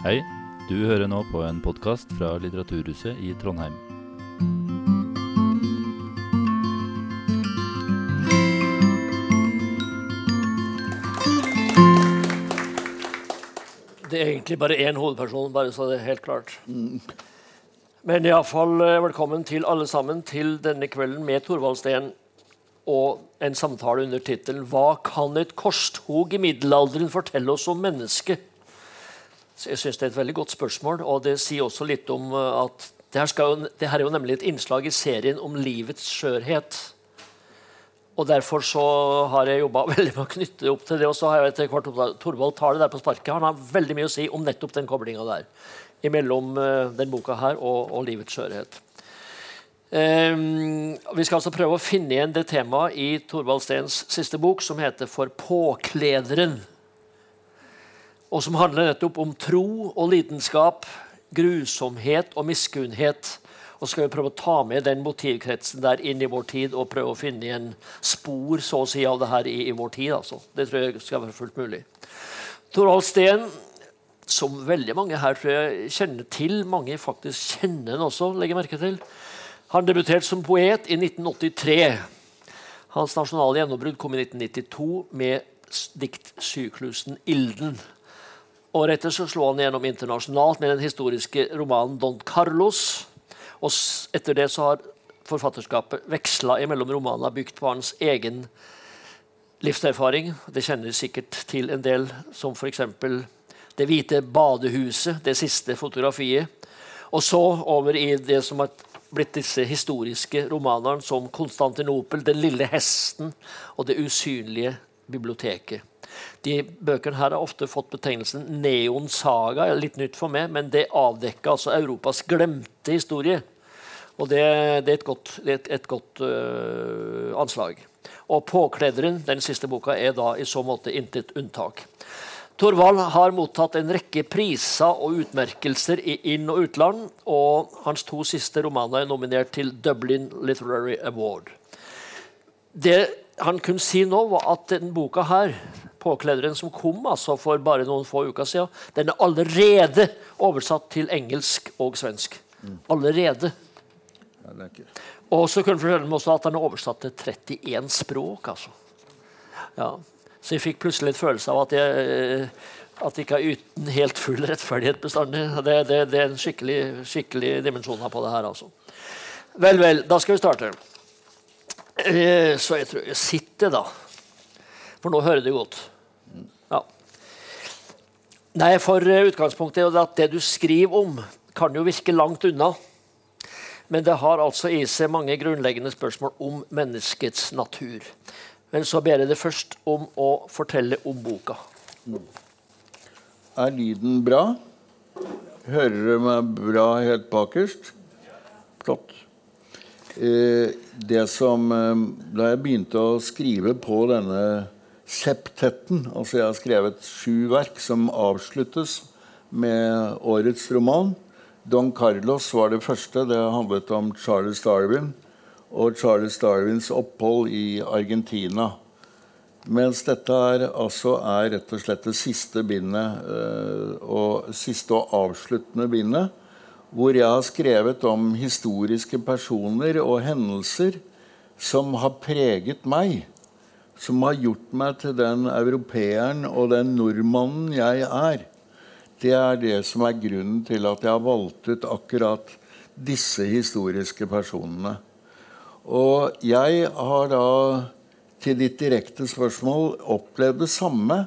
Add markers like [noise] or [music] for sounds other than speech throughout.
Hei, du hører nå på en podkast fra Litteraturhuset i Trondheim. Det er egentlig bare én hovedperson, bare så det er helt klart. Men iallfall eh, velkommen til alle sammen til denne kvelden med Thorvald Steen og en samtale under tittelen 'Hva kan et korstog i middelalderen fortelle oss om mennesket?' Jeg synes Det er et veldig godt spørsmål, og det sier også litt om eh, at det her, skal, det her er jo nemlig et innslag i serien om livets skjørhet. Og Derfor så har jeg jobba [laughs] veldig med å knytte det opp til det. Og så har jeg etter hvert Torvald tar det der på sparket. Han har veldig mye å si om nettopp den koblinga der. Mellom uh, den boka her og, og livets skjørhet. Um, vi skal altså prøve å finne igjen det temaet i Torvald Steens siste bok, som heter 'For påklederen'. Og som handler nettopp om tro og lidenskap, grusomhet og miskunnhet. Og skal vi prøve å ta med den motivkretsen der inn i vår tid og prøve å finne igjen spor så å si, av det her i, i vår tid. Altså. Det tror jeg skal være fullt mulig. Torvald Steen, som veldig mange her tror jeg kjenner til, mange faktisk kjenner han også, legger merke til. Han debuterte som poet i 1983. Hans nasjonale gjennombrudd kom i 1992 med diktsyklusen 'Ilden'. Året etter så slo han gjennom internasjonalt med den historiske romanen 'Don Carlos'. Og etter det så har forfatterskapet veksla mellom romanene bygd på hans egen livserfaring. Det kjenner sikkert til en del, som f.eks. 'Det hvite badehuset', det siste fotografiet. Og så over i det som har blitt disse historiske romanene som 'Konstantinopel', 'Den lille hesten' og 'Det usynlige biblioteket'. De bøkene her har ofte fått betegnelsen neonsaga. Litt nytt for meg, men det avdekker altså Europas glemte historie. Og det, det er et godt, et, et godt uh, anslag. Og 'Påklederen', den siste boka, er da i så måte intet unntak. Torvald har mottatt en rekke priser og utmerkelser i inn- og utland. Og hans to siste romaner er nominert til Dublin Literary Award. Det han kunne si nå, var at denne boka her, 'Påklederen', som kom altså for bare noen få uker siden, den er allerede oversatt til engelsk og svensk. Allerede. Og så kunne han fortelle også at den er oversatt til 31 språk. altså. Ja. Så jeg fikk plutselig en følelse av at jeg, at jeg ikke er uten helt full rettferdighet bestandig. Det, det, det er en skikkelig, skikkelig dimensjon på det her. altså. Vel, vel, da skal vi starte. Eh, så jeg tror jeg sitter, da. For nå hører du godt. Ja. Nei, for utgangspunktet er at det du skriver om, kan jo virke langt unna. Men det har altså i seg mange grunnleggende spørsmål om menneskets natur. Men så ber jeg deg først om å fortelle om boka. Er lyden bra? Hører du meg bra helt bakerst? Flott. Eh, det som eh, Da jeg begynte å skrive på denne septetten Altså jeg har skrevet sju verk som avsluttes med årets roman. Don Carlos var det første. Det handlet om Charles Darwin og Charles Darwins opphold i Argentina. Mens dette er, altså er rett og slett det siste bindet, og siste og avsluttende bindet, hvor jeg har skrevet om historiske personer og hendelser som har preget meg. Som har gjort meg til den europeeren og den nordmannen jeg er. Det er det som er grunnen til at jeg har valgt ut akkurat disse historiske personene. Og jeg har da, til ditt direkte spørsmål, opplevd det samme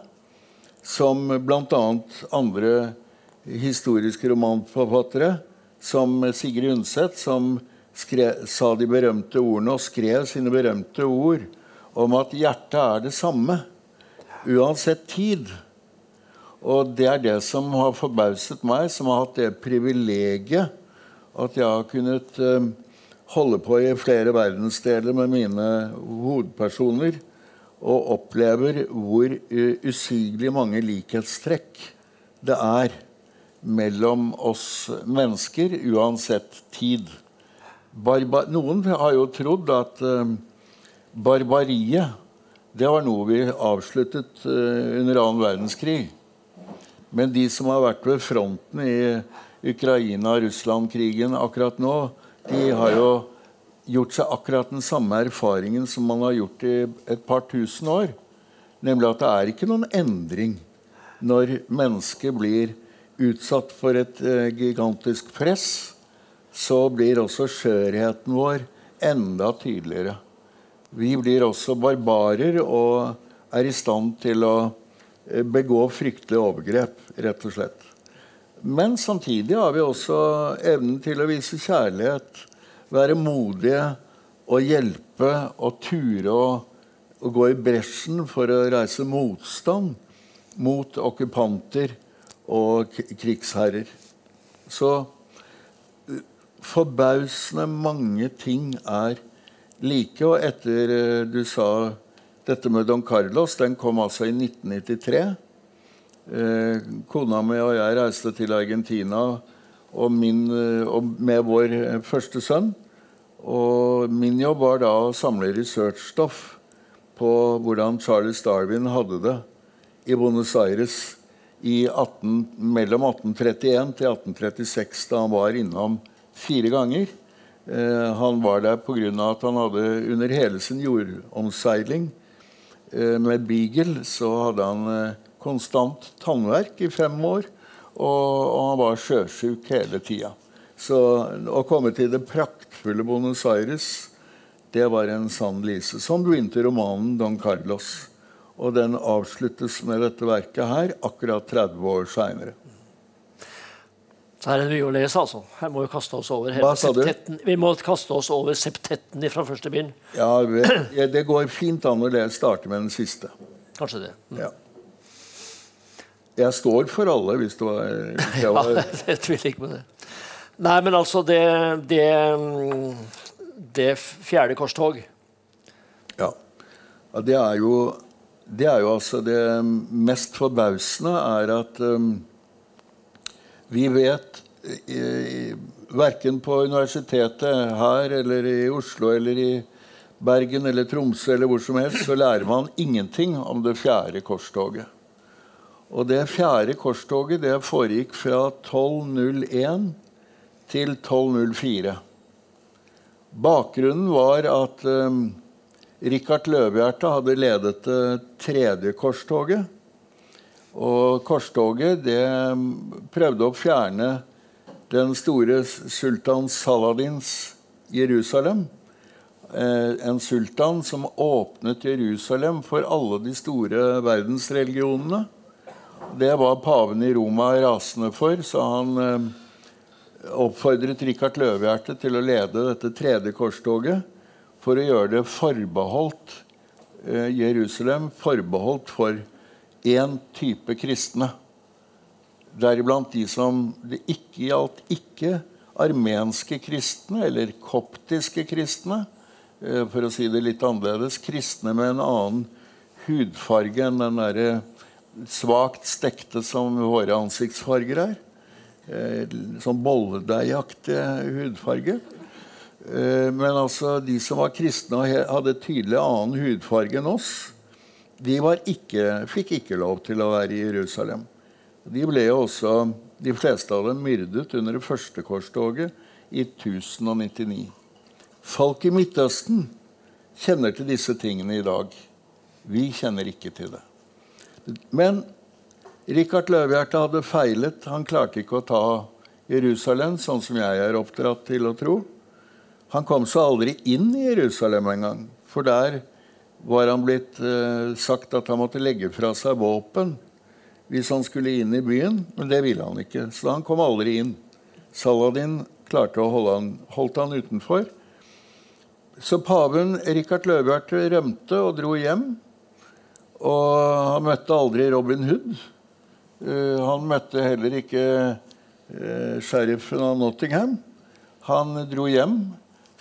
som bl.a. andre historiske romanforfattere, som Sigrid Undset, som skrev, sa de berømte ordene og skrev sine berømte ord om at hjertet er det samme uansett tid. Og det er det som har forbauset meg, som har hatt det privilegiet at jeg har kunnet uh, holde på i flere verdensdeler med mine hovedpersoner og opplever hvor uh, usigelig mange likhetstrekk det er mellom oss mennesker, uansett tid. Barba Noen har jo trodd at uh, barbariet det var noe vi avsluttet under annen verdenskrig. Men de som har vært ved fronten i Ukraina-Russland-krigen akkurat nå, de har jo gjort seg akkurat den samme erfaringen som man har gjort i et par tusen år. Nemlig at det er ikke noen endring når mennesket blir utsatt for et uh, gigantisk press. Så blir også skjørheten vår enda tydeligere. Vi blir også barbarer og er i stand til å uh, begå fryktelige overgrep, rett og slett. Men samtidig har vi også evnen til å vise kjærlighet, være modige og hjelpe og ture å, og gå i bresjen for å reise motstand mot okkupanter og krigsherrer. Så forbausende mange ting er like. Og etter eh, du sa dette med Don Carlos, den kom altså i 1993. Eh, kona mi og jeg reiste til Argentina og min, eh, og med vår første sønn. Og min jobb var da å samle researchstoff på hvordan Charles Darwin hadde det i Buenos Aires i 18, mellom 1831 til 1836, da han var innom fire ganger. Eh, han var der pga. at han hadde under hele sin jordomseiling eh, med Beagle så hadde han eh, konstant tannverk i fem år, og, han var sjøsjuk hele tida. Så å komme til det praktfulle Buenos Aires, det var en sann lise. Som begynte romanen 'Don Carlos'. Og den avsluttes med dette verket her akkurat 30 år seinere. Så her er det mye å lese, altså. Her må vi kaste oss over hele septetten. Vi må kaste oss over septetten fra første bind. Ja, Det går fint an å starte med den siste. Kanskje det. Mm. Ja. Jeg står for alle, hvis det var, hvis jeg [laughs] var Ja, [laughs] jeg tviler ikke på det. Nei, men altså Det, det, det fjerde korstog Ja. ja det, er jo, det er jo altså det mest forbausende er at um, vi vet Verken på universitetet her eller i Oslo eller i Bergen eller Tromsø eller hvor som helst, så lærer man ingenting om det fjerde korstoget. Og det fjerde korstoget det foregikk fra 1201 til 1204. Bakgrunnen var at um, Rikard Løvehjerte hadde ledet det tredje korstoget. Og korstoget det prøvde å fjerne den store sultan Saladins Jerusalem. Eh, en sultan som åpnet Jerusalem for alle de store verdensreligionene. Det var paven i Roma rasende for, så han eh, oppfordret Rikard Løvehjerte til å lede dette tredje korstoget for å gjøre det forbeholdt eh, Jerusalem forbeholdt for én type kristne. Deriblant de som det ikke gjaldt ikke armenske kristne eller koptiske kristne, eh, for å si det litt annerledes. Kristne med en annen hudfarge enn den derre svakt stekte som våre ansiktsfarger er. Eh, sånn bolledeijaktig hudfarge. Eh, men altså, de som var kristne hadde tydelig annen hudfarge enn oss, de ikke, fikk ikke lov til å være i Jerusalem. De ble jo også, de fleste av dem myrdet under det første korstoget i 1099. Folk i Midtøsten kjenner til disse tingene i dag. Vi kjenner ikke til det. Men Rikard Løvhjerte hadde feilet. Han klarte ikke å ta Jerusalem, sånn som jeg er oppdratt til å tro. Han kom så aldri inn i Jerusalem engang. For der var han blitt eh, sagt at han måtte legge fra seg våpen hvis han skulle inn i byen. Men det ville han ikke, så han kom aldri inn. Saladin klarte å holde han, holdt han utenfor. Så paven Rikard Løvehjerte rømte og dro hjem. Og han møtte aldri Robin Hood. Uh, han møtte heller ikke uh, sheriffen av Nottingham. Han dro hjem,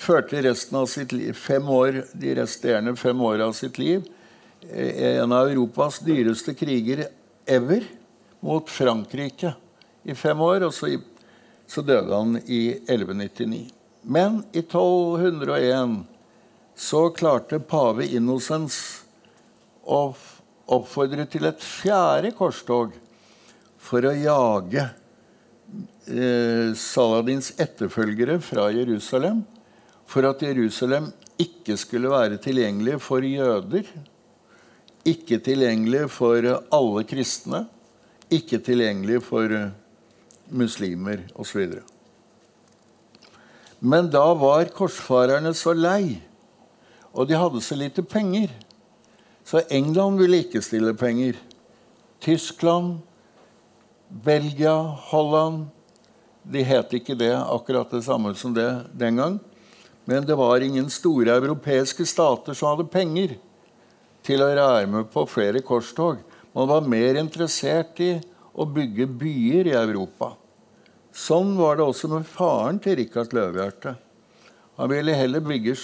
førte resten av sitt liv, fem år, de resterende fem åra av sitt liv uh, en av Europas dyreste kriger ever mot Frankrike i fem år. Og så, så døde han i 1199. Men i 1201 så klarte pave Innocens å oppfordre til et fjerde korstog for å jage eh, Saladins etterfølgere fra Jerusalem. For at Jerusalem ikke skulle være tilgjengelig for jøder. Ikke tilgjengelig for alle kristne. Ikke tilgjengelig for muslimer osv. Men da var korsfarerne så lei, og de hadde så lite penger. Så England ville ikke stille penger. Tyskland, Belgia, Holland De het ikke det akkurat det samme som det den gang. Men det var ingen store europeiske stater som hadde penger til å være med på flere korstog. Man var mer interessert i å bygge byer i Europa. Sånn var det også med faren til Rikard Løvehjerte. Han ville heller bygge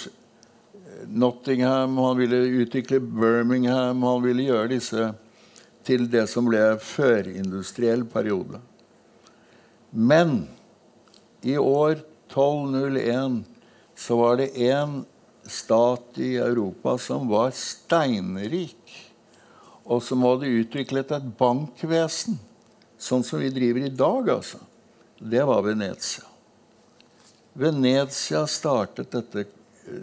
Nottingham, han ville utvikle Birmingham, han ville gjøre disse til det som ble førindustriell periode. Men i år 1201 så var det en stat i Europa som var steinrik, og som hadde utviklet et bankvesen, sånn som vi driver i dag, altså det var Venezia. Venezia startet dette,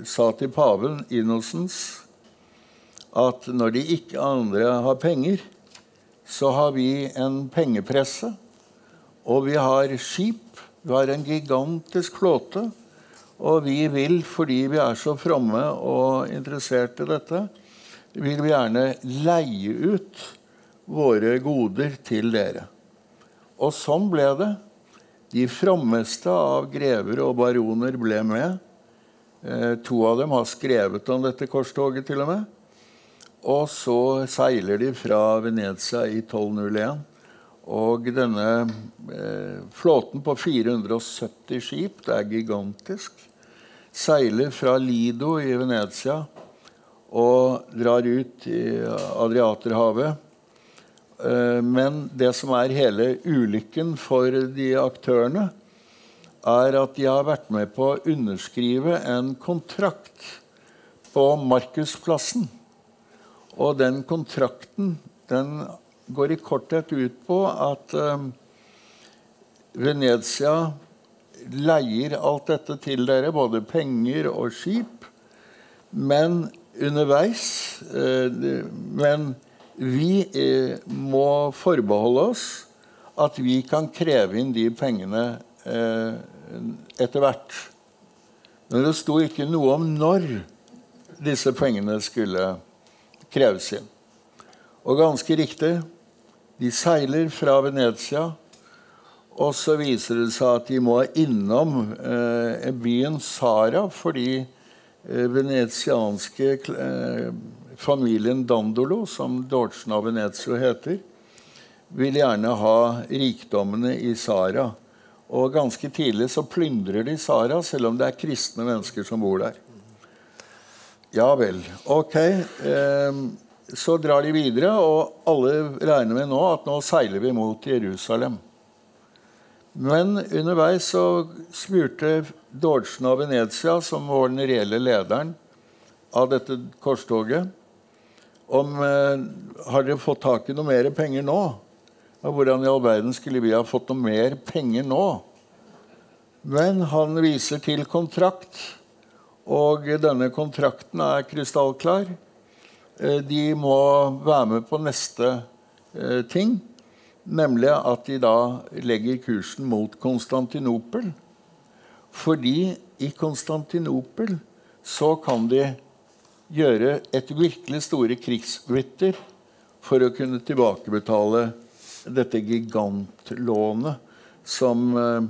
sa til paven Innocens at når de ikke andre har penger, så har vi en pengepresse. Og vi har skip. Vi har en gigantisk flåte. Og vi vil, fordi vi er så fromme og interessert i dette, vil vi gjerne leie ut våre goder til dere. Og sånn ble det. De frommeste av grever og baroner ble med. Eh, to av dem har skrevet om dette korstoget, til og med. Og så seiler de fra Venezia i 1201. Og denne eh, flåten på 470 skip, det er gigantisk, seiler fra Lido i Venezia og drar ut i Adriaterhavet Eh, men det som er hele ulykken for de aktørene, er at de har vært med på å underskrive en kontrakt på Markusplassen. Og den kontrakten den går i korthet ut på at eh, Venezia leier alt dette til dere, både penger og skip. Men underveis eh, Men vi eh, må forbeholde oss at vi kan kreve inn de pengene eh, etter hvert. Men det sto ikke noe om når disse pengene skulle kreves inn. Og ganske riktig, de seiler fra Venezia, og så viser det seg at de må innom eh, byen Sara fordi eh, venetianske eh, familien Dandolo, som Dorchen av Venezia heter, vil gjerne ha rikdommene i Sara. Og ganske tidlig så plyndrer de Sara, selv om det er kristne mennesker som bor der. Ja vel. Ok. Eh, så drar de videre, og alle regner med nå at nå seiler vi mot Jerusalem. Men underveis så spurte Dordsen av Venezia, som var den reelle lederen av dette korstoget, om eh, Har dere fått tak i noe mer penger nå? Og hvordan i all verden skulle vi ha fått noe mer penger nå? Men han viser til kontrakt, og denne kontrakten er krystallklar. Eh, de må være med på neste eh, ting, nemlig at de da legger kursen mot Konstantinopel. Fordi i Konstantinopel så kan de gjøre et virkelig store krigsbytter for å kunne tilbakebetale dette gigantlånet som eh,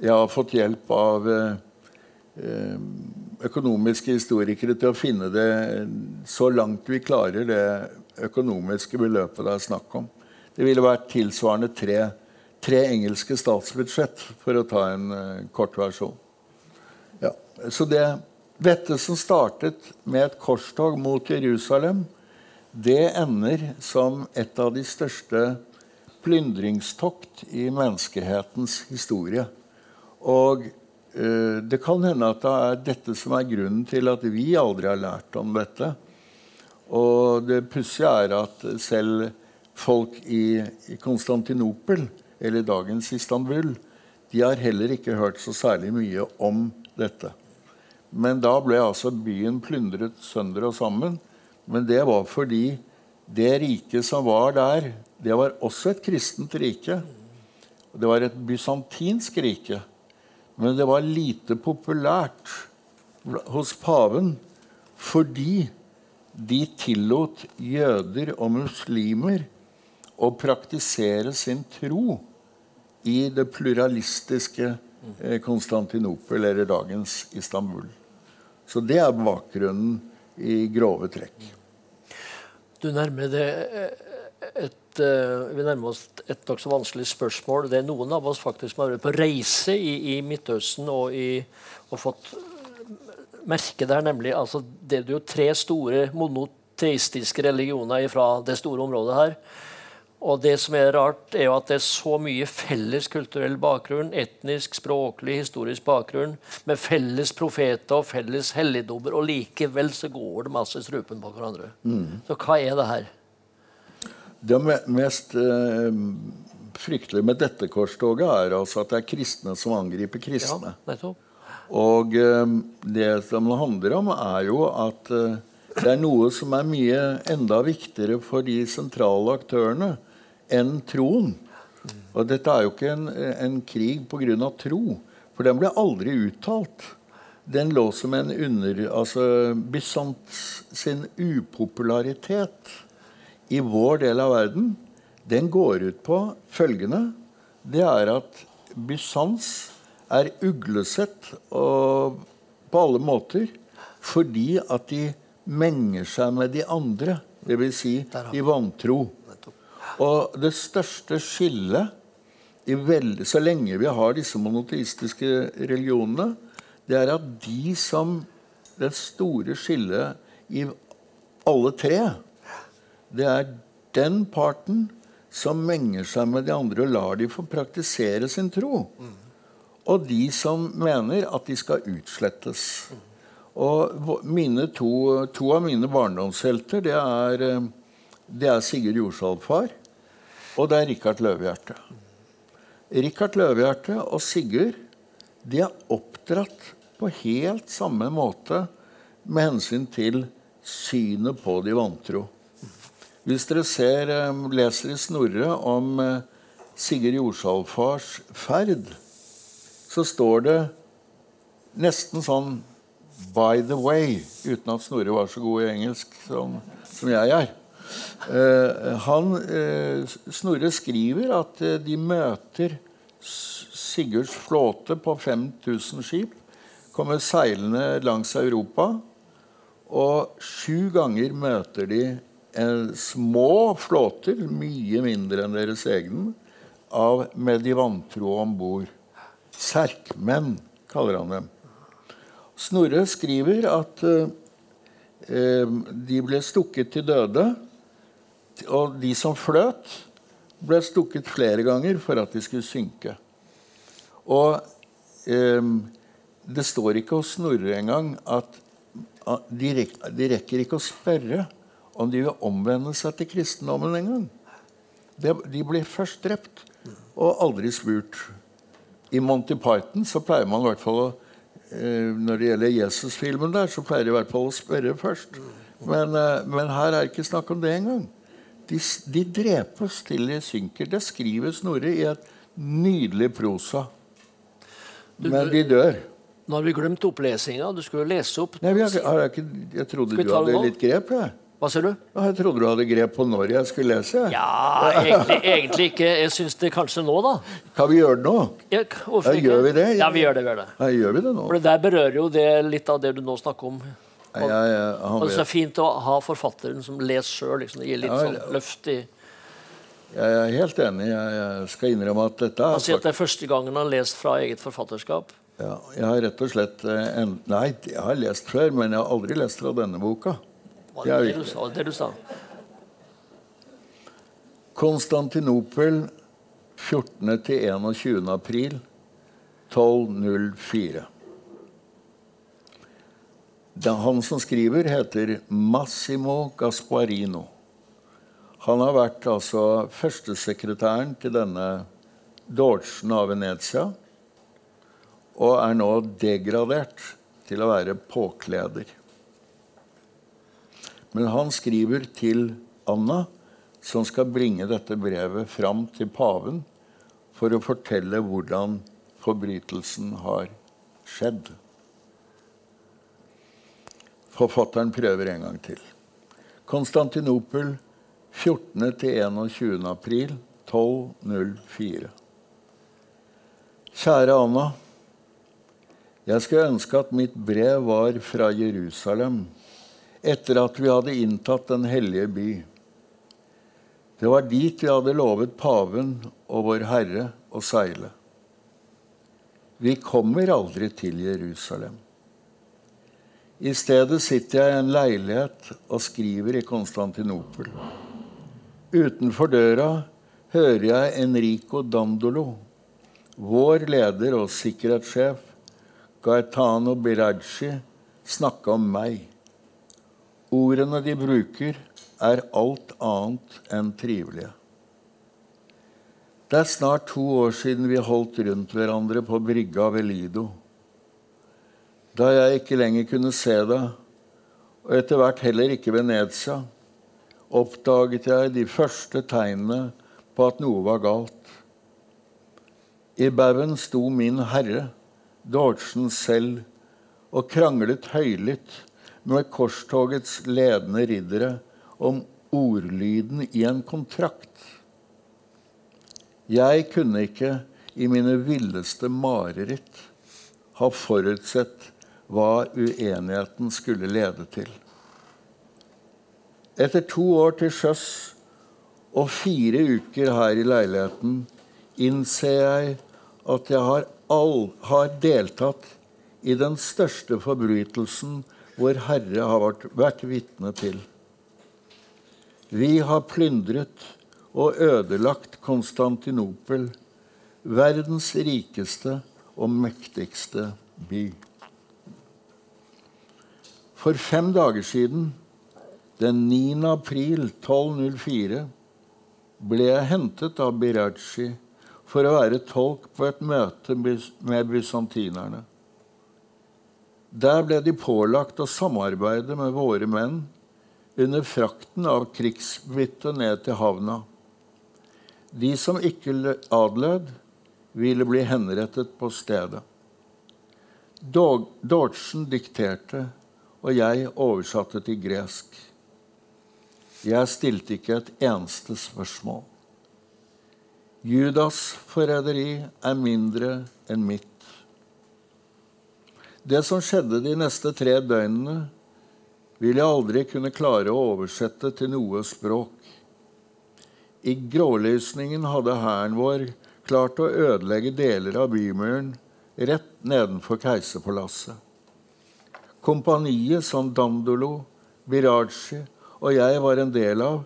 jeg har fått hjelp av økonomiske historikere til å finne det så langt vi klarer det økonomiske beløpet det er snakk om. Det ville vært tilsvarende tre, tre engelske statsbudsjett, for å ta en uh, kort versjon. Ja, så det dette som startet med et korstog mot Jerusalem, det ender som et av de største plyndringstokt i menneskehetens historie. Og det kan hende at det er dette som er grunnen til at vi aldri har lært om dette. Og det pussige er at selv folk i, i Konstantinopel, eller dagens Istanbul, de har heller ikke hørt så særlig mye om dette. Men da ble altså byen plyndret sønder og sammen. Men det var fordi det riket som var der, det var også et kristent rike. Det var et bysantinsk rike. Men det var lite populært hos paven fordi de tillot jøder og muslimer å praktisere sin tro i det pluralistiske eh, Konstantinopel, eller dagens Istanbul. Så det er bakgrunnen i grove trekk. Du nærmer deg et, uh, vi nærmer oss et nokså vanskelig spørsmål. Det er noen av oss faktisk som har vært på reise i, i Midtøsten og, i, og, fått merke der, nemlig altså, Det er jo tre store monoteistiske religioner fra det store området her. Og det som er rart, er jo at det er så mye felles kulturell bakgrunn, etnisk, språklig, historisk bakgrunn, med felles profeter og felles helligdommer, og likevel så går de altså i strupen på hverandre. Mm. Så hva er det her? Det mest eh, fryktelige med dette korstoget er altså at det er kristne som angriper kristne. Ja, og eh, det som det handler om, er jo at eh, det er noe som er mye enda viktigere for de sentrale aktørene enn troen. Og dette er jo ikke en, en krig pga. tro, for den ble aldri uttalt. Den lå som en under Altså Bysants sin upopularitet i vår del av verden, den går ut på følgende Det er at Bysants er uglesett og på alle måter fordi at de menger seg med de andre, dvs. Si de vantro. Og det største skillet veldig, så lenge vi har disse monoteistiske religionene, det er at de som Det store skillet i alle tre, det er den parten som menger seg med de andre og lar de få praktisere sin tro. Og de som mener at de skal utslettes. Og mine to, to av mine barndomshelter, det er, det er Sigurd Jorsalfar og det er Rikard Løvehjerte. Rikard Løvehjerte og Sigurd de er oppdratt på helt samme måte med hensyn til synet på de vantro. Hvis dere ser, eh, leser i Snorre om eh, Sigurd Jordsalfars ferd, så står det nesten sånn 'by the way', uten at Snorre var så god i engelsk som, som jeg er. Eh, han, eh, Snorre skriver at uh, de møter Sigurds flåte på 5000 skip. Kommer seilende langs Europa. Og sju ganger møter de små flåter, mye mindre enn deres egne, av, med de vantro om bord. Serkmenn, kaller han dem. Snorre skriver at de ble stukket til døde og de som fløt, ble stukket flere ganger for at de skulle synke. Og eh, det står ikke hos Snorre engang at, de, rekker, de, rekker ikke å spørre om de vil omvende seg til kristendommen engang. De, de blir først drept og aldri spurt. I Monty Python så pleier man i hvert fall å eh, Når det gjelder Jesus-filmen der, så pleier de i hvert fall å spørre først. Men, eh, men her er det ikke snakk om det engang. De, de drepes til de synker. Det skriver Snorre i et nydelig prosa. Men de dør. Nå har vi glemt opplesinga. Du skulle lese opp. Nei, jeg, jeg, jeg, jeg trodde du hadde litt grep. Jeg. Hva sier du? Jeg trodde du hadde grep på når jeg skulle lese. Ja, egentlig, egentlig ikke. Jeg syns det kanskje nå, da. Kan vi gjøre det nå? Ja, ja, gjør vi det? Ja, vi gjør det. Gjør det. Ja, gjør vi det nå? For det der berører jo det, litt av det du nå snakker om. Og, ja, ja, og det er fint å ha forfatteren som leser sjøl. Liksom. Det gir litt sånn løft i Jeg er helt enig. Jeg skal innrømme at dette Han sier at det er første gangen han har lest fra eget forfatterskap. Ja, jeg har rett og slett eh, en, Nei, jeg har lest før, men jeg har aldri lest fra denne boka. Var det det, du sa? det du sa? Konstantinopel 14. til 21. april 1204. Han som skriver, heter Massimo Gasparino. Han har vært altså førstesekretæren til denne Dodgen av Venezia og er nå degradert til å være påkleder. Men han skriver til Anna, som skal bringe dette brevet fram til paven for å fortelle hvordan forbrytelsen har skjedd. Forfatteren prøver en gang til. Konstantinopel 14.-21. april 1204. Kjære Anna. Jeg skulle ønske at mitt brev var fra Jerusalem, etter at vi hadde inntatt Den hellige by. Det var dit vi hadde lovet paven og Vår Herre å seile. Vi kommer aldri til Jerusalem. I stedet sitter jeg i en leilighet og skriver i Konstantinopel. Utenfor døra hører jeg Enrico Dandolo, vår leder og sikkerhetssjef, Gaetano Biraggi snakke om meg. Ordene de bruker, er alt annet enn trivelige. Det er snart to år siden vi holdt rundt hverandre på brygga ved Lido. Da jeg ikke lenger kunne se deg, og etter hvert heller ikke Venezia, oppdaget jeg de første tegnene på at noe var galt. I baugen sto min herre Dodgen selv og kranglet høylytt med korstogets ledende riddere om ordlyden i en kontrakt. Jeg kunne ikke i mine villeste mareritt ha forutsett hva uenigheten skulle lede til. Etter to år til sjøs og fire uker her i leiligheten innser jeg at jeg har all har deltatt i den største forbrytelsen vår Herre har vært, vært vitne til. Vi har plyndret og ødelagt Konstantinopel, verdens rikeste og mektigste by. For fem dager siden, den 9. april 1204, ble jeg hentet av Birachi for å være tolk på et møte med bysantinerne. Der ble de pålagt å samarbeide med våre menn under frakten av krigsbyttet ned til havna. De som ikke adlød, ville bli henrettet på stedet. Dodgen dikterte, og jeg oversatte til gresk. Jeg stilte ikke et eneste spørsmål. Judas' forræderi er mindre enn mitt. Det som skjedde de neste tre døgnene, vil jeg aldri kunne klare å oversette til noe språk. I grålysningen hadde hæren vår klart å ødelegge deler av bymuren rett nedenfor keiserpalasset. Kompaniet som Dandolo, Biraji og jeg var en del av,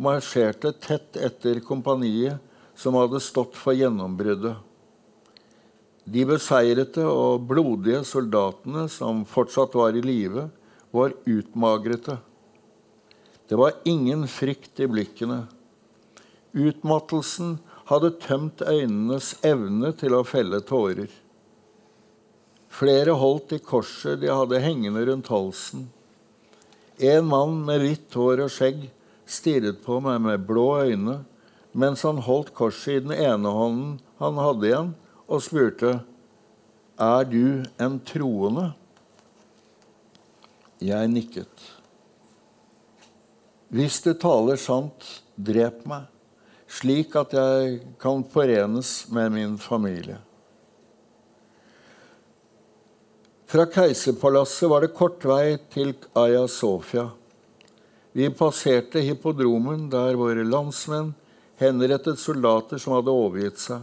marsjerte tett etter kompaniet som hadde stått for gjennombruddet. De beseirete og blodige soldatene som fortsatt var i live, var utmagrete. Det var ingen frykt i blikkene. Utmattelsen hadde tømt øynenes evne til å felle tårer. Flere holdt i korset de hadde hengende rundt halsen. En mann med hvitt hår og skjegg stirret på meg med blå øyne mens han holdt korset i den ene hånden han hadde igjen, og spurte, 'Er du en troende?' Jeg nikket. 'Hvis du taler sant, drep meg, slik at jeg kan forenes med min familie.' Fra keiserpalasset var det kort vei til Aya Sofia. Vi passerte hippodromen, der våre landsmenn henrettet soldater som hadde overgitt seg.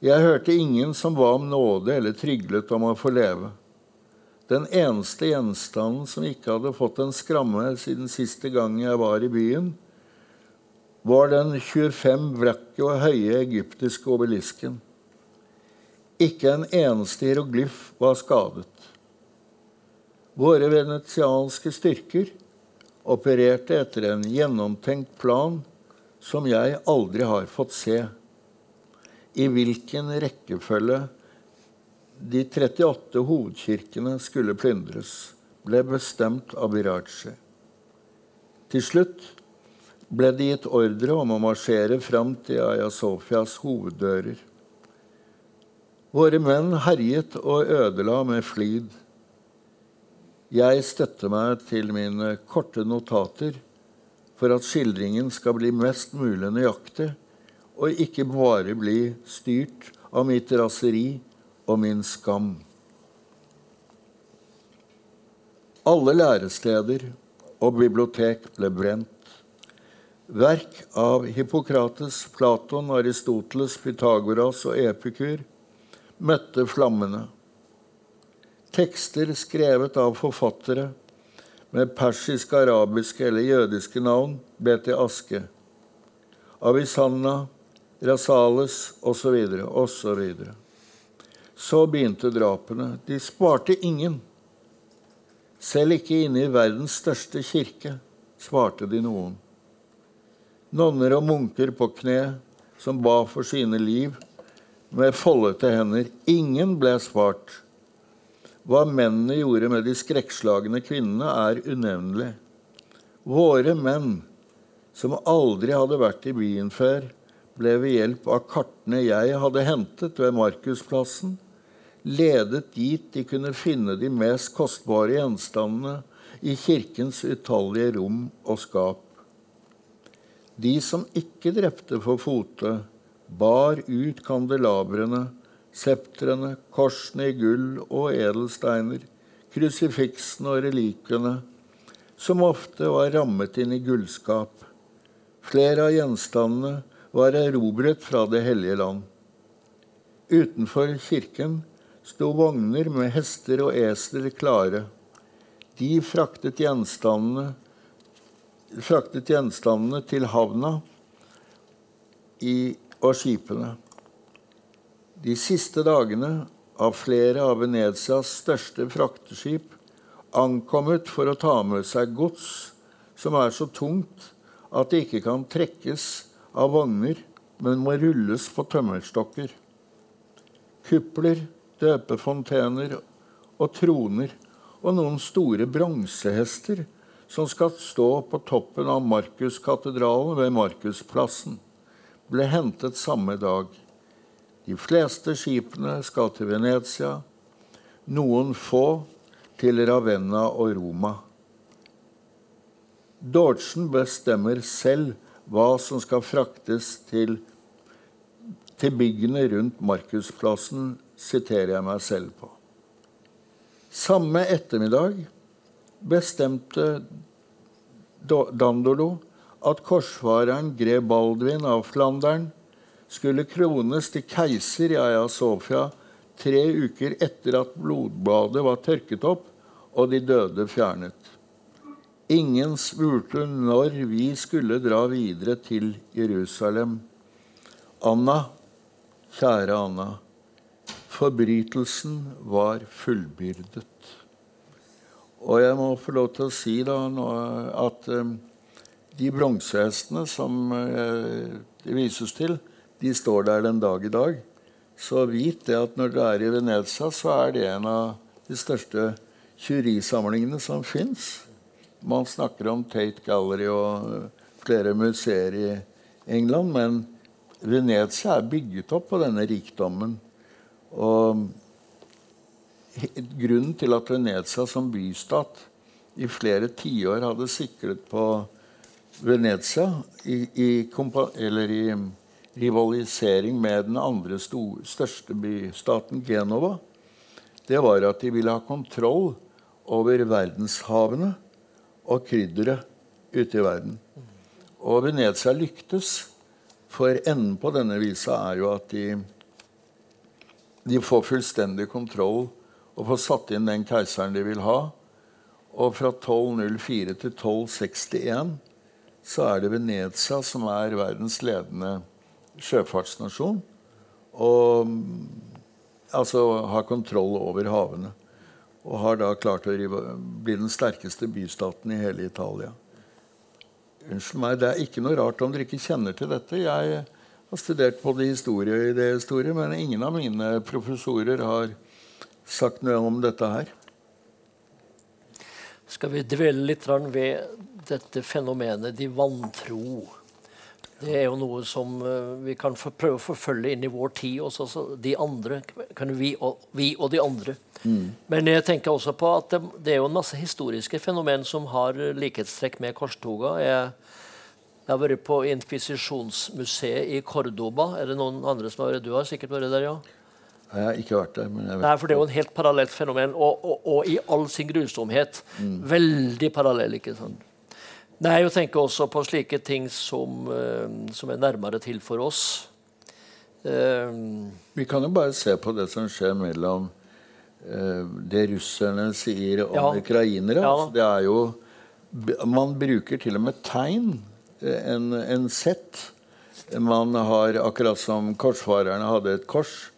Jeg hørte ingen som ba om nåde eller tryglet om å få leve. Den eneste gjenstanden som ikke hadde fått en skramme siden siste gang jeg var i byen, var den 25 vrakke og høye egyptiske obelisken. Ikke en eneste hieroglyf var skadet. Våre venetianske styrker opererte etter en gjennomtenkt plan som jeg aldri har fått se. I hvilken rekkefølge de 38 hovedkirkene skulle plyndres, ble bestemt av Biraji. Til slutt ble det gitt ordre om å marsjere fram til Aya Sofias hoveddører. Våre menn herjet og ødela med flid. Jeg støtter meg til mine korte notater for at skildringen skal bli mest mulig nøyaktig, og ikke bare bli styrt av mitt raseri og min skam. Alle læresteder og bibliotek ble brent. Verk av Hippokrates, Platon, Aristoteles, Pythagoras og Epikur møtte flammene. Tekster skrevet av forfattere med persiske, arabiske eller jødiske navn ble til aske. Avisanna, Rasales osv. osv. Så begynte drapene. De sparte ingen. Selv ikke inne i verdens største kirke svarte de noen. Nonner og munker på kne som ba for sine liv med foldete hender. Ingen ble spart. Hva mennene gjorde med de skrekkslagne kvinnene, er unevnelig. Våre menn, som aldri hadde vært i byen før, ble ved hjelp av kartene jeg hadde hentet ved Markusplassen, ledet dit de kunne finne de mest kostbare gjenstandene i kirkens utallige rom og skap. De som ikke drepte for fote, bar ut kandelabrene septrene, korsene i gull og edelsteiner, krusifiksene og relikene, som ofte var rammet inn i gullskap. Flere av gjenstandene var erobret fra Det hellige land. Utenfor kirken sto vogner med hester og esler klare. De fraktet gjenstandene, fraktet gjenstandene til havna i, og skipene. De siste dagene av flere av Venetias største frakteskip ankommet for å ta med seg gods som er så tungt at det ikke kan trekkes av vogner, men må rulles på tømmerstokker. Kupler, døpefontener og troner og noen store bronsehester som skal stå på toppen av Markuskatedralen ved Markusplassen, ble hentet samme dag. De fleste skipene skal til Venezia, noen få til Ravenna og Roma. Dodgen bestemmer selv hva som skal fraktes til, til byggene rundt Markusplassen, siterer jeg meg selv på. Samme ettermiddag bestemte Dandolo at korsfareren grev Baldvin av Flandern skulle krones til keiser i Aya Sofia tre uker etter at blodbadet var tørket opp og de døde fjernet. Ingen spurte når vi skulle dra videre til Jerusalem. Anna, kjære Anna, forbrytelsen var fullbyrdet. Og jeg må få lov til å si da at eh, de bronsehestene som eh, det vises til, de står der den dag i dag. Så vit det at når du er i Venezia, så er det en av de største kjurisamlingene som fins. Man snakker om Tate Gallery og flere museer i England, men Venezia er bygget opp på denne rikdommen. Og grunnen til at Venezia som bystat i flere tiår hadde sikret på Venezia i, i, eller i rivalisering med den andre stor, største bystaten, Genova, det var at de ville ha kontroll over verdenshavene og krydderet ute i verden. Og Venezia lyktes, for enden på denne visa er jo at de, de får fullstendig kontroll og får satt inn den keiseren de vil ha. Og fra 1204 til 1261 så er det Venezia som er verdens ledende sjøfartsnasjon og altså har kontroll over havene. Og har da klart å bli den sterkeste bystaten i hele Italia. Unnskyld meg, det er ikke noe rart om dere ikke kjenner til dette. Jeg har studert både historie og idéhistorie, men ingen av mine professorer har sagt noe om dette her. Skal vi dvele litt ved dette fenomenet de vantro? Det er jo noe som uh, vi kan prøve å forfølge inn i vår tid også. Så de andre, vi og, vi, og, de andre. Mm. Men jeg tenker også på at det, det, er jo en masse historiske fenomen som har likhetstrekk med korstoga. Jeg, jeg har vært på Inkvisisjonsmuseet i Cordoba. Er det noen andre som har vært Du har sikkert vært der, ja? Jeg har ikke vært der. Nei, for Det er jo en helt parallelt fenomen, og, og, og i all sin grusomhet. Mm. Veldig parallell. ikke sant? Nei, Jeg tenker også på slike ting som, uh, som er nærmere til for oss. Uh, Vi kan jo bare se på det som skjer mellom uh, det russerne sier om ja. ukrainere. Ja. Det er jo Man bruker til og med tegn. En, en sett. Man har, akkurat som korsfarerne hadde et kors,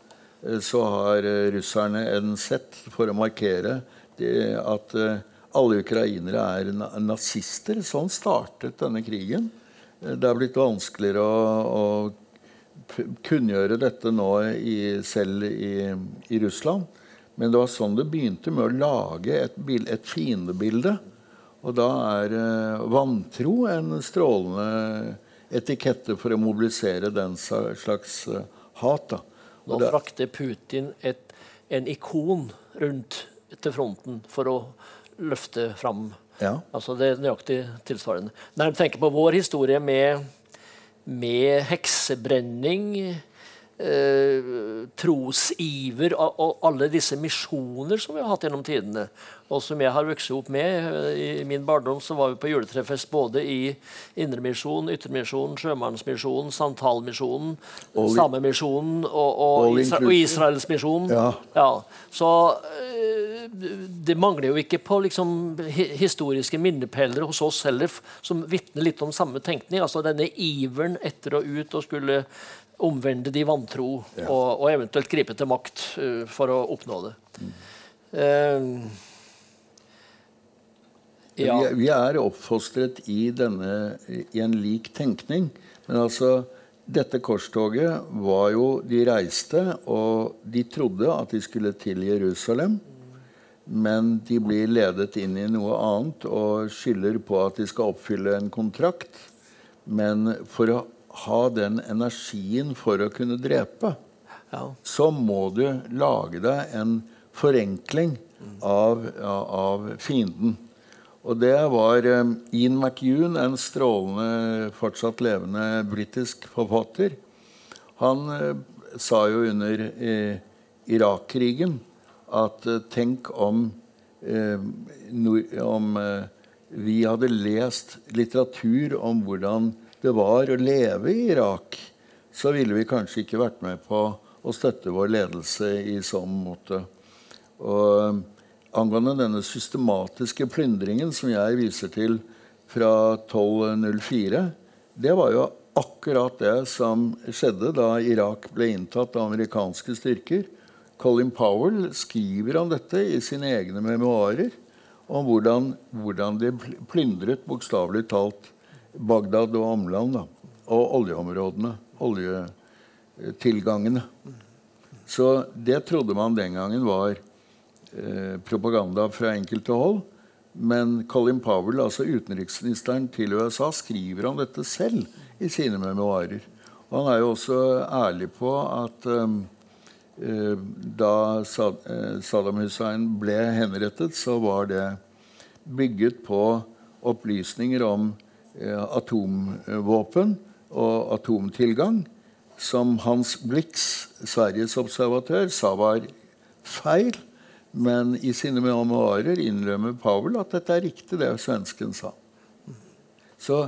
så har russerne en sett for å markere det, at alle ukrainere er nazister. Sånn startet denne krigen. Det er blitt vanskeligere å, å kunngjøre dette nå i, selv i, i, Russland. Men det var sånn det begynte, med å lage et, et fiendebilde. Og da er eh, vantro en strålende etikette for å mobilisere den slags eh, hat. Da. Nå frakter Putin et, en ikon rundt til fronten for å løfte fram. Ja. Altså det er nøyaktig tilsvarende. Når jeg tenker på vår historie med, med heksebrenning, eh, trosiver og, og, alle disse misjoner som vi har hatt gjennom tidene, og som jeg har vokst opp med. I min barndom så var vi på juletrefest både i Indremisjonen, Yttermisjonen, Sjømannsmisjonen, Santalmisjonen, Samemisjonen og, og, Isra og Israelsmisjonen. Ja. ja. Så eh, det mangler jo ikke på liksom, historiske minnepæler hos oss heller, som vitner litt om samme tenkning. altså Denne iveren etter å ut og skulle omvende de vantro, ja. og, og, eventuelt gripe til makt uh, for å oppnå det. Mm. Uh, ja. vi, vi, er oppfostret i, denne, i en lik tenkning. Men altså, dette korstoget var jo De reiste, og de trodde at de skulle til Jerusalem. Men de blir ledet inn i noe annet og skylder på at de skal oppfylle en kontrakt. Men for å ha den energien for å kunne drepe, ja. så må du lage deg en forenkling av, av fienden. Og det var um, Ian McEwan, en strålende, fortsatt levende britisk forfatter. Han uh, sa jo under uh, Irak-krigen at uh, tenk om, om vi hadde lest litteratur om hvordan det var å leve i Irak, så ville vi kanskje ikke vært med på å støtte vår ledelse i sånn måte. Og angående denne systematiske plyndringen som jeg viser til fra 1204, det var jo akkurat det som skjedde da Irak ble inntatt av amerikanske styrker. Colin Powell skriver om dette i sine egne memoarer. Om hvordan, hvordan de plyndret bokstavelig talt Bagdad og omland. Og oljeområdene. Oljetilgangene. Så det trodde man den gangen var Eh, propaganda fra enkelte hold. Men Colin Powell, altså utenriksministeren til USA, skriver om dette selv i sine memoarer. Og han er jo også ærlig på at um, uh, da Saddam Hussein ble henrettet, så var det bygget på opplysninger om atomvåpen og atomtilgang, som Hans Blix, Sveriges observatør, sa var feil. Men i sine memoarer innrømmer Powell at dette er riktig, det svensken sa. Så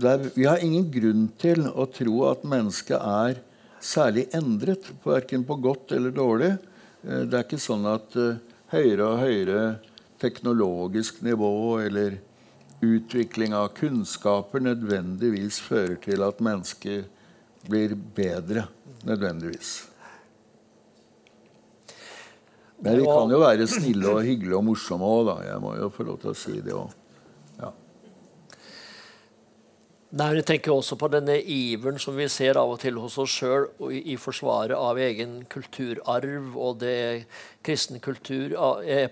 er, vi har ingen grunn til å tro at mennesket er særlig endret, verken på godt eller dårlig. Eh, det er ikke sånn at uh, høyere og høyere teknologisk nivå eller utvikling av kunnskaper nødvendigvis fører til at mennesker blir bedre. Nødvendigvis. Men vi kan jo være snille og hyggelige og morsomme òg, da. Jeg må jo få lov til å si det òg. Ja. Nei, Jeg tenker også på denne iveren som vi ser av og til hos oss sjøl i, forsvaret av egen kulturarv og det kristen kultur.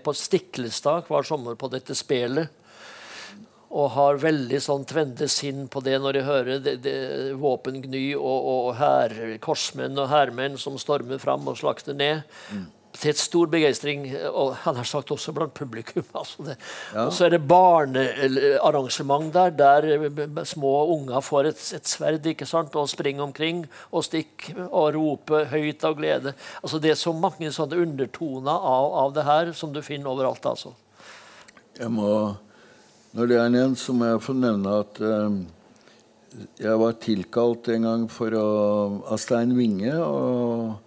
På Stiklestad hver sommer på dette spelet og har veldig sånn tvende sinn på det når de hører det, det, våpengny og, og her, korsmenn og hærmenn som stormer fram og slakter ned. Mm til stor begeistring, og han har sagt også blant publikum. [laughs] Altså. Ja. Og så er det barnearrangement der, der små unger får et, et, sverd ikke sant, og springer omkring og stikker og roper høyt av glede. Altså Det er så mange sånne undertoner av, av det her som du finner overalt. altså. Jeg må, når det er nevnt, så må jeg få nevne at eh, jeg var tilkalt en gang for å, av Stein Winge. og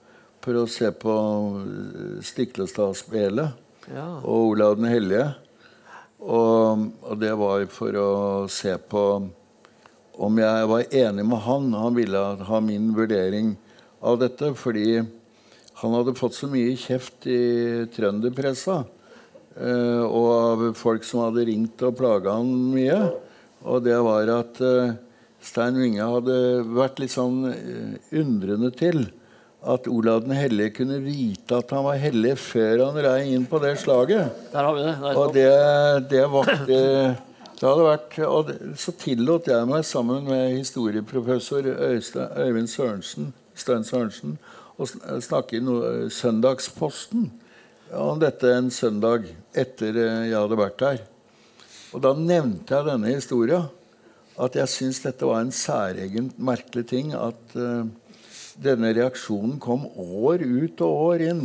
for å se på eh, Stiklestad-spelet ja. og Olav den hellige. Og, og, det var for å se på om jeg var enig med han. Han ville ha min vurdering av dette fordi han hadde fått så mye kjeft i trønderpressa. Eh, og av folk som hadde ringt og plaga han mye. Og det var at eh, Stein Winge hadde vært litt sånn eh, undrende til at Olav den hellige kunne vite at han var hellig før han rei inn på det slaget. Der har vi det. Der og det, det vakte det hadde vært, og Så tillot jeg meg sammen med historieprofessor Øyvind Sørensen, Stein Sørensen å snakke i no, Søndagsposten om dette en søndag etter jeg hadde vært der. Og da nevnte jeg denne historia. At jeg syns dette var en særegent merkelig ting. at uh, denne reaksjonen kom år ut og år inn.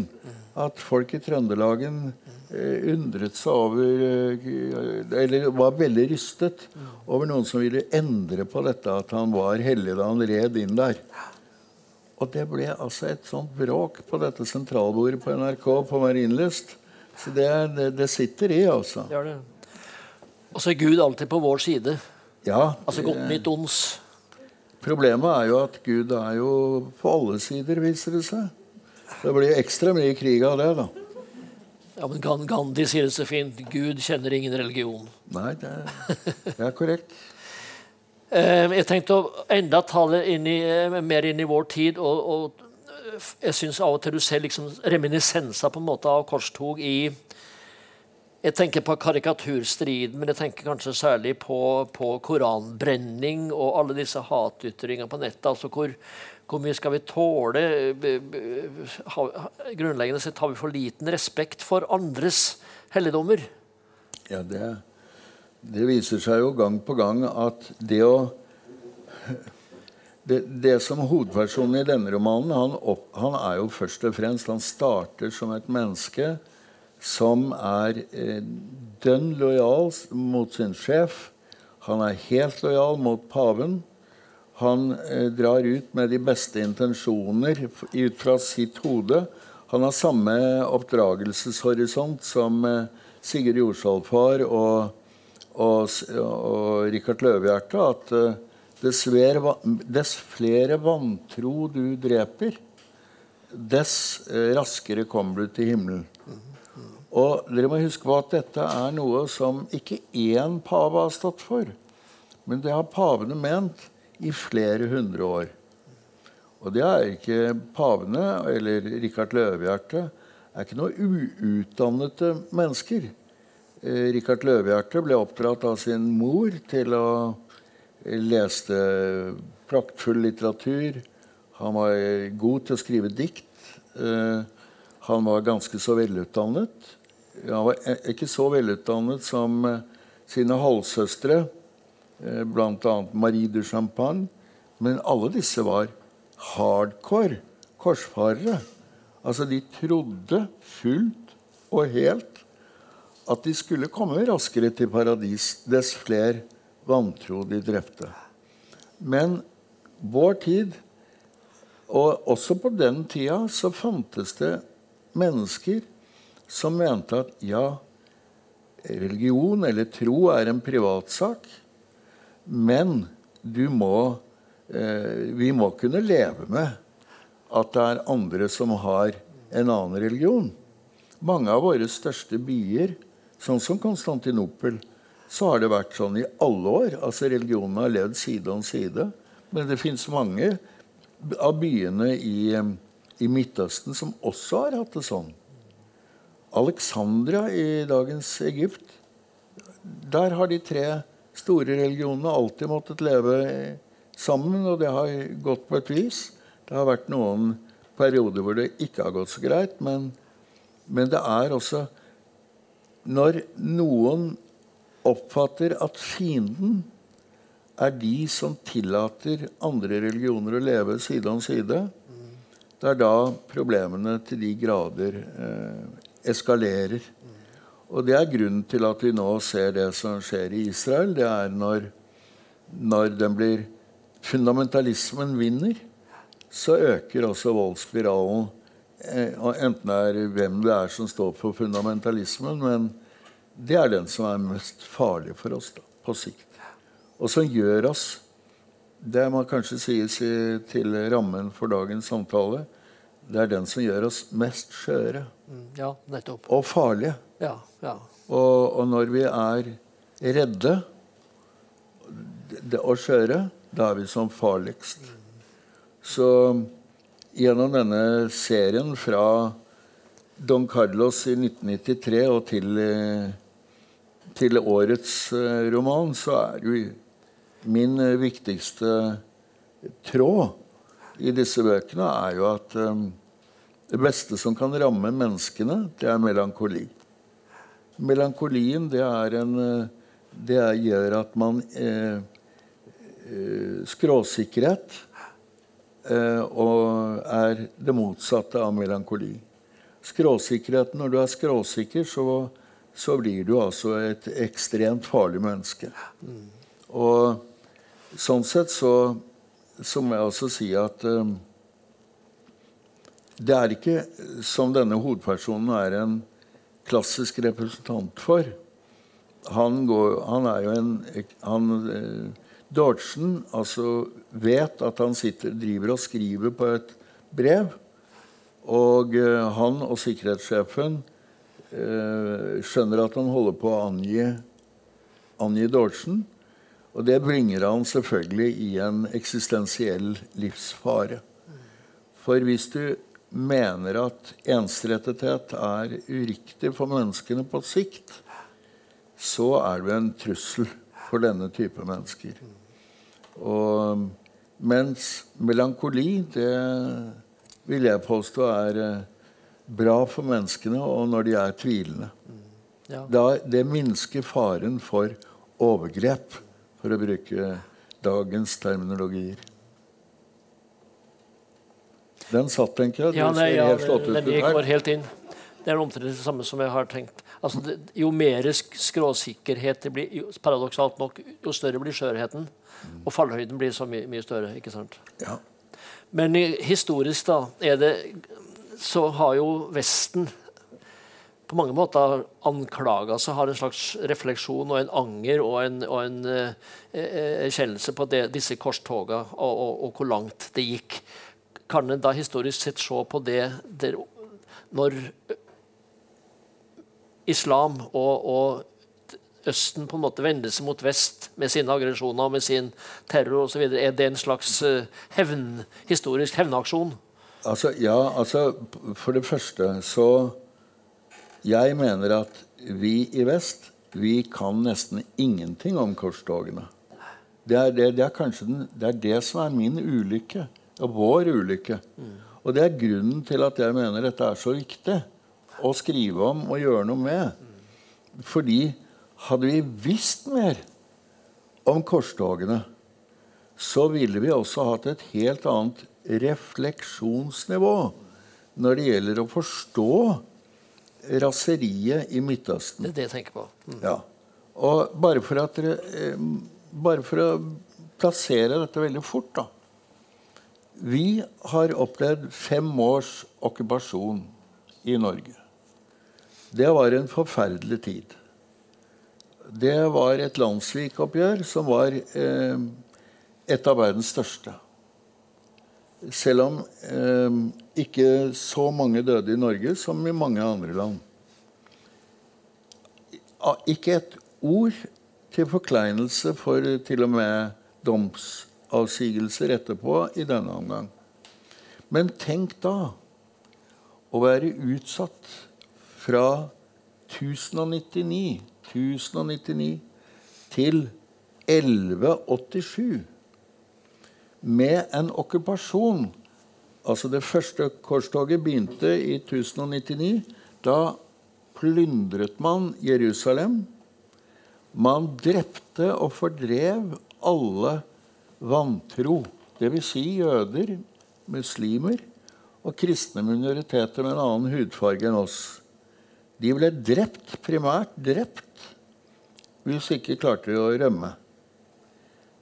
At folk i Trøndelagen uh, undret seg over uh, Eller var veldig rystet over noen som ville endre på dette at han var hellig da han red inn der. Og det ble altså et sånt bråk på dette sentralbordet på NRK på Marienlyst. Så det, det, det, sitter i, altså. Det det. Og så er Gud alltid på vår side. Ja, altså godt nytt ons. Problemet er jo at Gud er jo på alle sider, viser det seg. Det blir ekstra mye krig av det, da. Ja, men Gandhi sier det så fint. Gud kjenner ingen religion. Nei, det er, det er korrekt. Eh, jeg tenkte å enda ta det inn i, eh, mer inn i vår tid. og, og jeg syns av og til du ser liksom reminiscenser på en måte av korstog i jeg tenker på karikaturstriden, men jeg tenker kanskje særlig på, på koranbrenning og alle disse hatytringene på nettet. altså hvor, hvor mye skal vi tåle? Grunnleggende sett har vi for liten respekt for andres helligdommer. Ja, det, det viser seg jo gang på gang at det å det, det, som hovedpersonen i denne romanen han, opp, han, er jo først og fremst Han starter som et menneske som er eh, dønn lojal mot sin sjef. Han er helt lojal mot paven. Han eh, drar ut med de beste intensjoner ut fra sitt hode. Han har samme oppdragelseshorisont som eh, Sigurd Jorsalfar og, og, og Rikard Løvehjerte. At dess, dess, dess flere vantro du dreper, dess eh, raskere kommer du til himmelen. Og dere må huske på at dette er noe som ikke én pave har stått for. Men det har pavene ment i flere hundre år. Og det er ikke pavene eller Rikard Løvehjerte er ikke noe uutdannede mennesker. Eh, Rikard Løvehjerte ble oppdratt av sin mor til å lese praktfull litteratur. Han var god til å skrive dikt. Eh, han var ganske så velutdannet. Han var ikke så velutdannet som eh, sine halvsøstre, eh, bl.a. Marie de Champagne. Men alle disse var hardcore korsfarere. Altså, de trodde fullt og helt at de skulle komme raskere til paradis dess flere vantro de drepte. Men vår tid, og også på den tida, så fantes det mennesker som mente at ja, religion eller tro er en privatsak, men du må eh, Vi må kunne leve med at det er andre som har en annen religion. Mange av våre største byer, sånn som Konstantinopel, så har det vært sånn i alle år. Altså Religionene har levd side om side. Men det fins mange av byene i, i, Midtøsten som også har hatt det sånn. Alexandria i dagens Egypt. Der har de tre store religionene alltid måttet leve sammen, og det har gått på et vis. Det har vært noen perioder hvor det ikke har gått så greit, men, men det er også Når noen oppfatter at fienden er de som tillater andre religioner å leve side om side, det er da problemene til de grader eh, eskalerer. Og det er grunnen til at vi nå ser det som skjer i Israel. Det er når, når den blir fundamentalismen vinner, så øker også voldsspiralen. Eh, enten det er hvem det er som står for fundamentalismen, men det er den som er mest farlig for oss da, på sikt. Og som gjør oss Det må kanskje sies til rammen for dagens samtale. Det er den som gjør oss mest skjøre. Mm, ja, nettopp. Og farlige. Ja, ja. Og, og når vi er redde og skjøre, da er vi som farligst. Så gjennom denne serien fra Don Carlos i 1993 og til, til årets eh, roman, så er jo min eh, viktigste tråd i disse bøkene er jo at det beste som kan ramme menneskene, det er melankoli. Melankolien, det, er en, det gjør at man eh, Skråsikkerhet eh, og er det motsatte av melankoli. Skråsikkerheten, Når du er skråsikker, så, så blir du altså et ekstremt farlig menneske. Og sånn sett så, så må jeg også si at um, det er ikke som denne hovedpersonen er en klassisk representant for. Han, går, han er jo en han, eh, Dodgson altså vet at han sitter, driver og skriver på et brev. Og eh, han og sikkerhetssjefen eh, skjønner at han holder på å angi, angi Dodgson. Og det bringer han selvfølgelig i en eksistensiell livsfare. For hvis du mener at ensrettethet er uriktig for menneskene på sikt, så er du en trussel for denne type mennesker. Og, mens melankoli, det vil jeg påstå er eh, bra for menneskene, og når de er tvilende. Ja. Da, det minsker faren for overgrep, for å bruke dagens terminologier. Den satt, tenker jeg. Ja, nei, ja, den går helt inn. Det er omtrent det samme som jeg har tenkt. Altså, det, jo mer skråsikkerhet det blir, jo, paradoksalt nok, jo større blir skjørheten. Og fallhøyden blir så my mye større. ikke sant? Ja. Men historisk da, er det, så har jo Vesten på mange måter anklaga seg, har en slags refleksjon og en anger og en, og en uh, erkjennelse på det, disse korstogene og, og, og, hvor langt det gikk kan en da historisk sett se på det der, når islam og, og, Østen på en måte vende seg mot vest med sine aggresjoner med sin terror osv. Er det en slags uh, hevn, historisk hevnaksjon? Altså, ja, altså For det første så Jeg mener at vi i vest vi kan nesten ingenting om korstogene. Det er det, det er kanskje den, det er det som er min ulykke og vår ulykke. Mm. Og det er grunnen til at jeg mener dette er så viktig å skrive om og gjøre noe med. Fordi hadde vi visst mer om korstogene, så ville vi også hatt et helt annet refleksjonsnivå når det gjelder å forstå raseriet i Midtøsten. Det er det jeg tenker på. Mm. Ja. Og bare for, at, eh, bare for å plassere dette veldig fort, da vi har opplevd fem års okkupasjon i Norge. Det var en forferdelig tid. Det var et landssvikoppgjør som var eh, et av verdens største. Selv om eh, ikke så mange døde i Norge som i mange andre land. Ikke et ord til forkleinelse for til og med domsavsigelser etterpå i denne omgang. Men tenk da å være utsatt fra 1099, 1099 til 1187 med en okkupasjon. Altså Det første korstoget begynte i 1099. Da plyndret man Jerusalem. Man drepte og fordrev alle vantro, dvs. Si jøder, muslimer og kristne minoriteter med en annen hudfarge enn oss. De ble drept, primært drept, hvis ikke klarte de å rømme.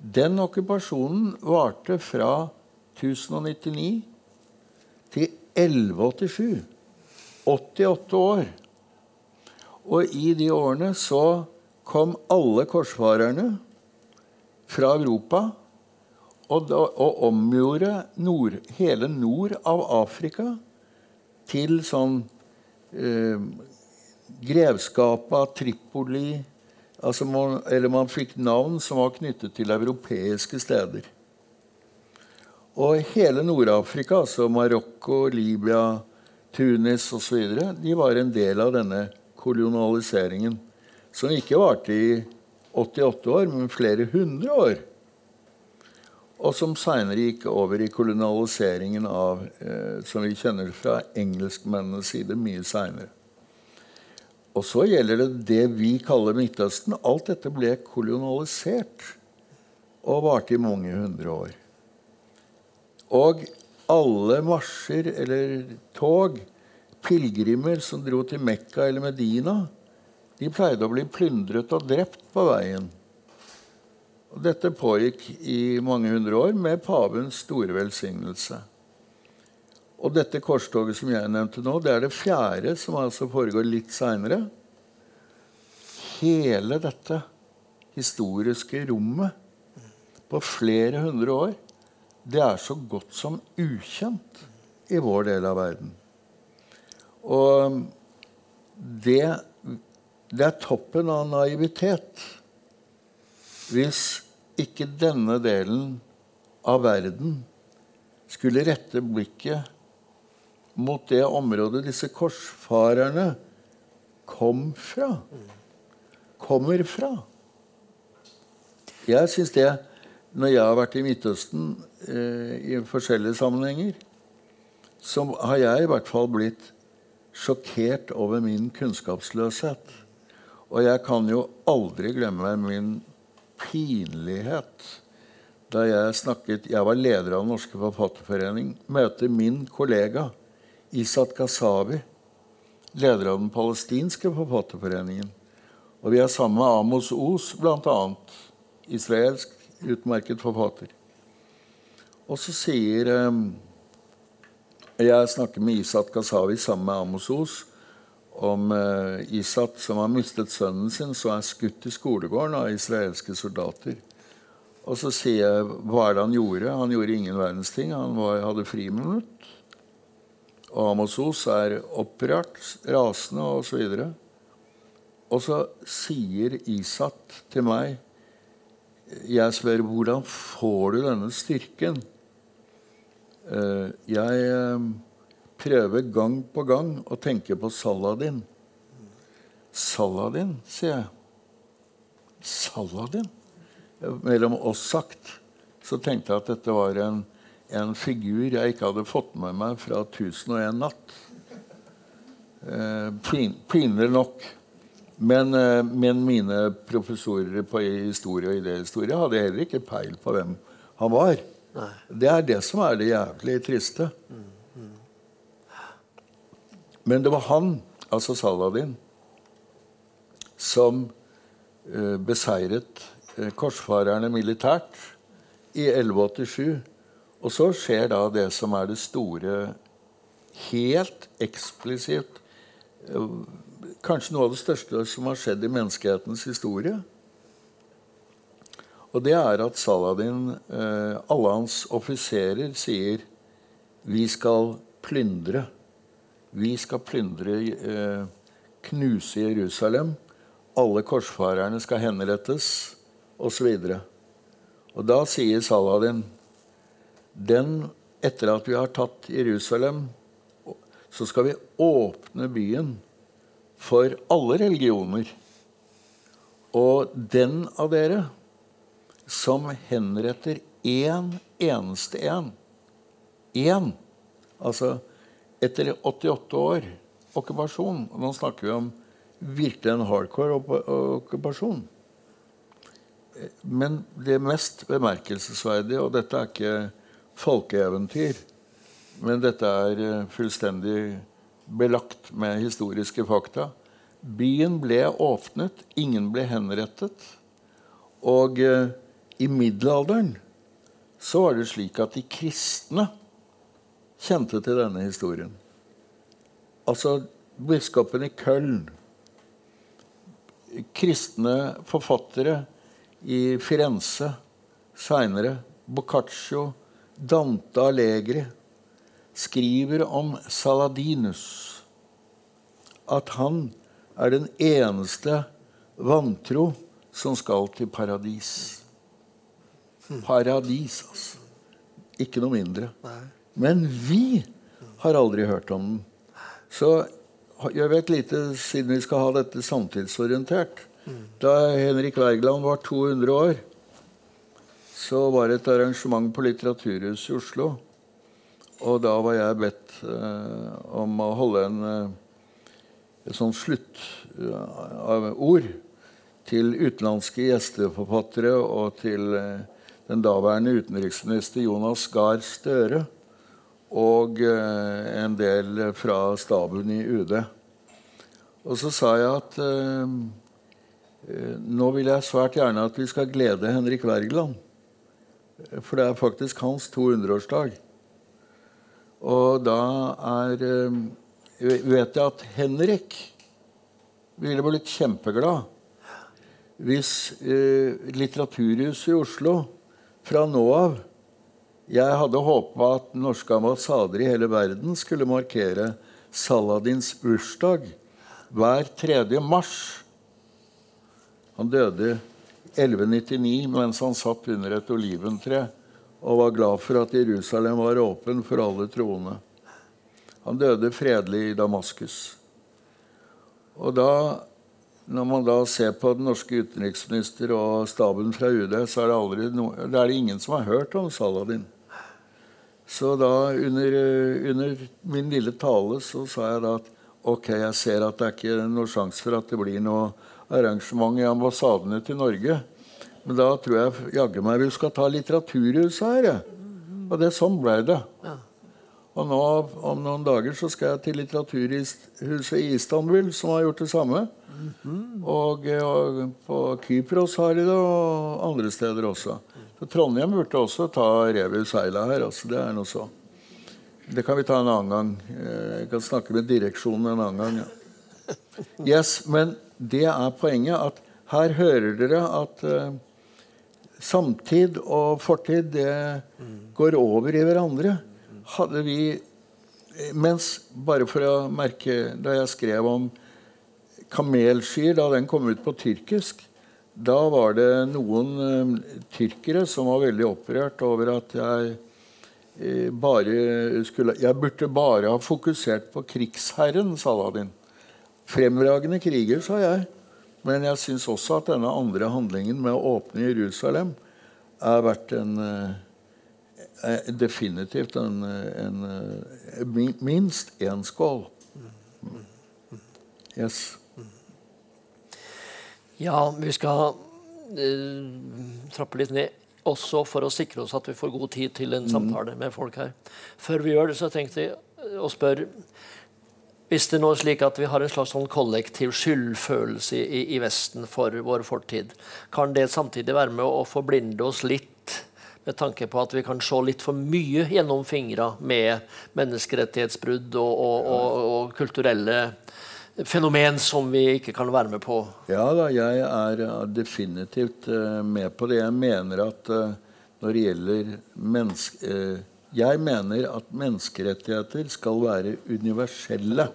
Den okkupasjonen varte fra 1099 til 1187. 88 år. Og i de årene så kom alle korsfarerne fra Europa og, da, og omgjorde nord, hele nord av Afrika til sånn eh, Grevskapet Tripoli, Altså man, eller man fikk navn som var knyttet til europeiske steder. Og hele Nord-Afrika, altså Marokko, Libya, Tunis osv., de var en del av denne kolonialiseringen. Som ikke varte i 88 år, men flere hundre år. Og som seinere gikk over i kolonialiseringen av, eh, som vi kjenner fra engelskmennenes side, mye seinere. Og så gjelder det det vi kaller Midtøsten. Alt dette ble kolonialisert og varte i mange hundre år. Og alle marsjer eller tog, pilegrimer som dro til Mekka eller Medina, de pleide å bli plyndret og drept på veien. Og dette pågikk i mange hundre år med pavens store velsignelse. Og dette korstoget som jeg nevnte nå, det er det fjerde, som altså foregår litt seinere. Hele dette historiske rommet på flere hundre år, det er så godt som ukjent i vår del av verden. Og det, det er toppen av naivitet hvis ikke denne delen av verden skulle rette blikket mot det området disse korsfarerne kom fra. Kommer fra. Jeg syns det Når jeg har vært i Midtøsten eh, i forskjellige sammenhenger, så har jeg i hvert fall blitt sjokkert over min kunnskapsløshet. Og jeg kan jo aldri glemme min pinlighet da jeg snakket Jeg var leder av Den norske forfatterforening. Møter min kollega Isat Ghazavi, leder av den palestinske forfatterforeningen. Og vi er sammen med Amos Os, bl.a. Israelsk utmerket forfatter. Og så sier eh, Jeg snakker med Isat Ghazavi sammen med Amos Os om eh, Isat som har mistet sønnen sin, som er skutt i skolegården av israelske soldater. Og så sier jeg hva er det han gjorde. Han gjorde ingen verdens ting. Han var, hadde friminutt. Og Amos er opprørt, rasende osv. Og, så og så sier Isat til meg Jeg spør hvordan får du denne styrken? Eh, jeg eh, prøver gang på gang å tenke på Saladin. Saladin, sier jeg. Saladin? Mellom oss sagt så tenkte jeg at dette var en en figur jeg ikke hadde fått med meg fra 1001 natt. Eh, pinlig nok. Men, eh, men, mine professorer på historie og idéhistorie hadde heller ikke peil på hvem han var. Nei. Det er det som er det jævlig triste. Mm, mm. Men det var han, altså Saladin, som eh, beseiret korsfarerne militært i 1187 og så skjer da det som er det store, helt eksplisitt eh, Kanskje noe av det største som har skjedd i menneskehetens historie. Og det er at Saladin, eh, alle hans offiserer, sier vi skal plyndre. Vi skal plyndre, eh, knuse Jerusalem alle korsfarerne skal henrettes, osv. Og, og da sier Saladin den etter at vi har tatt Jerusalem, så skal vi åpne byen for alle religioner. Og den av dere som henretter én eneste en Én! Altså etter 88 år okkupasjon og Nå snakker vi om virkelig en hardcore okkupasjon. Men det mest bemerkelsesverdige, og dette er ikke folkeeventyr, men dette er eh, fullstendig belagt med historiske fakta. Byen ble åpnet, ingen ble henrettet. Og eh, i middelalderen så var det slik at de kristne kjente til denne historien. Altså biskopen i Köln, kristne forfattere i Firenze seinere, Boccaccio, Dante Allegri, skriver om Saladinus at han er den eneste vantro som skal til paradis. Paradis, altså. Ikke noe mindre. Men vi har aldri hørt om den. Så jeg vet et lite, siden vi skal ha dette samtidsorientert Da Henrik Wergeland var 200 år, så var det et arrangement på Litteraturhuset i Oslo. Og da var jeg bedt eh, om å holde en, eh, et sånt sluttord uh, til utenlandske gjesteforfattere og til eh, den daværende utenriksminister Jonas Gahr Støre og eh, en del fra staben i UD. Og så sa jeg at eh, eh, nå vil jeg svært gjerne at vi skal glede Henrik Wergeland. For det er faktisk hans 200-årsdag. Og da er eh, vet jeg at Henrik ville blitt kjempeglad hvis eh, Litteraturhuset i Oslo fra nå av jeg hadde håpa at norske ambassader i hele verden skulle markere Saladins bursdag hver 3. mars. Han døde 1199 mens han satt under et oliventre og var glad for at Jerusalem var åpen for alle troende. Han døde fredelig i Damaskus. Og da, når man da ser på den norske utenriksminister og staben fra UD, så er det, aldri no, det er ingen som har hørt om Saladin. Så da, under, under, min lille tale, så sa jeg da at ok, jeg ser at det er ikke noe sjanse for at det blir noe arrangement i ambassadene til Norge. Men da tror jeg jaggu meg vi skal ta Litteraturhuset her. Og det sånn ble det. Og nå om noen dager så skal jeg til Litteraturhuset i Istanbul, som har gjort det samme. Og, og på Kypros har de det, og andre steder også. Så Trondheim burde også ta rev i seila her. altså Det er noe så. Det kan vi ta en annen gang. Eh, jeg kan snakke med direksjonen en annen gang. Ja. [laughs] Yes, Men det er poenget at her hører dere at uh, samtid og fortid det går over i hverandre. Hadde vi Mens, bare for å merke Da jeg skrev om kamelskyer, da den kom ut på tyrkisk, da var det noen uh, tyrkere som var veldig opprørt over at jeg uh, bare skulle Jeg burde bare ha fokusert på krigsherren Saladin. Fremragende kriger, sa jeg. Men jeg syns også at denne andre handlingen med å åpne Jerusalem er verdt en uh, Definitivt en, en, minst én skål. Yes. Ja, vi skal uh, trappe litt ned også for å sikre oss at vi får god tid til en mm. samtale med folk her. Før vi gjør det, så tenkte jeg å spørre Hvis det nå er slik at vi har en slags sånn kollektiv skyldfølelse i, i, Vesten for vår fortid, kan det samtidig være med å forblinde oss litt med tanke på at vi kan se litt for mye gjennom fingra med menneskerettighetsbrudd og, og, og, og kulturelle fenomen som vi ikke kan være med på? Ja da, jeg er definitivt uh, med på det. Jeg mener at uh, når det gjelder menneske... Jeg mener at menneskerettigheter skal være universelle.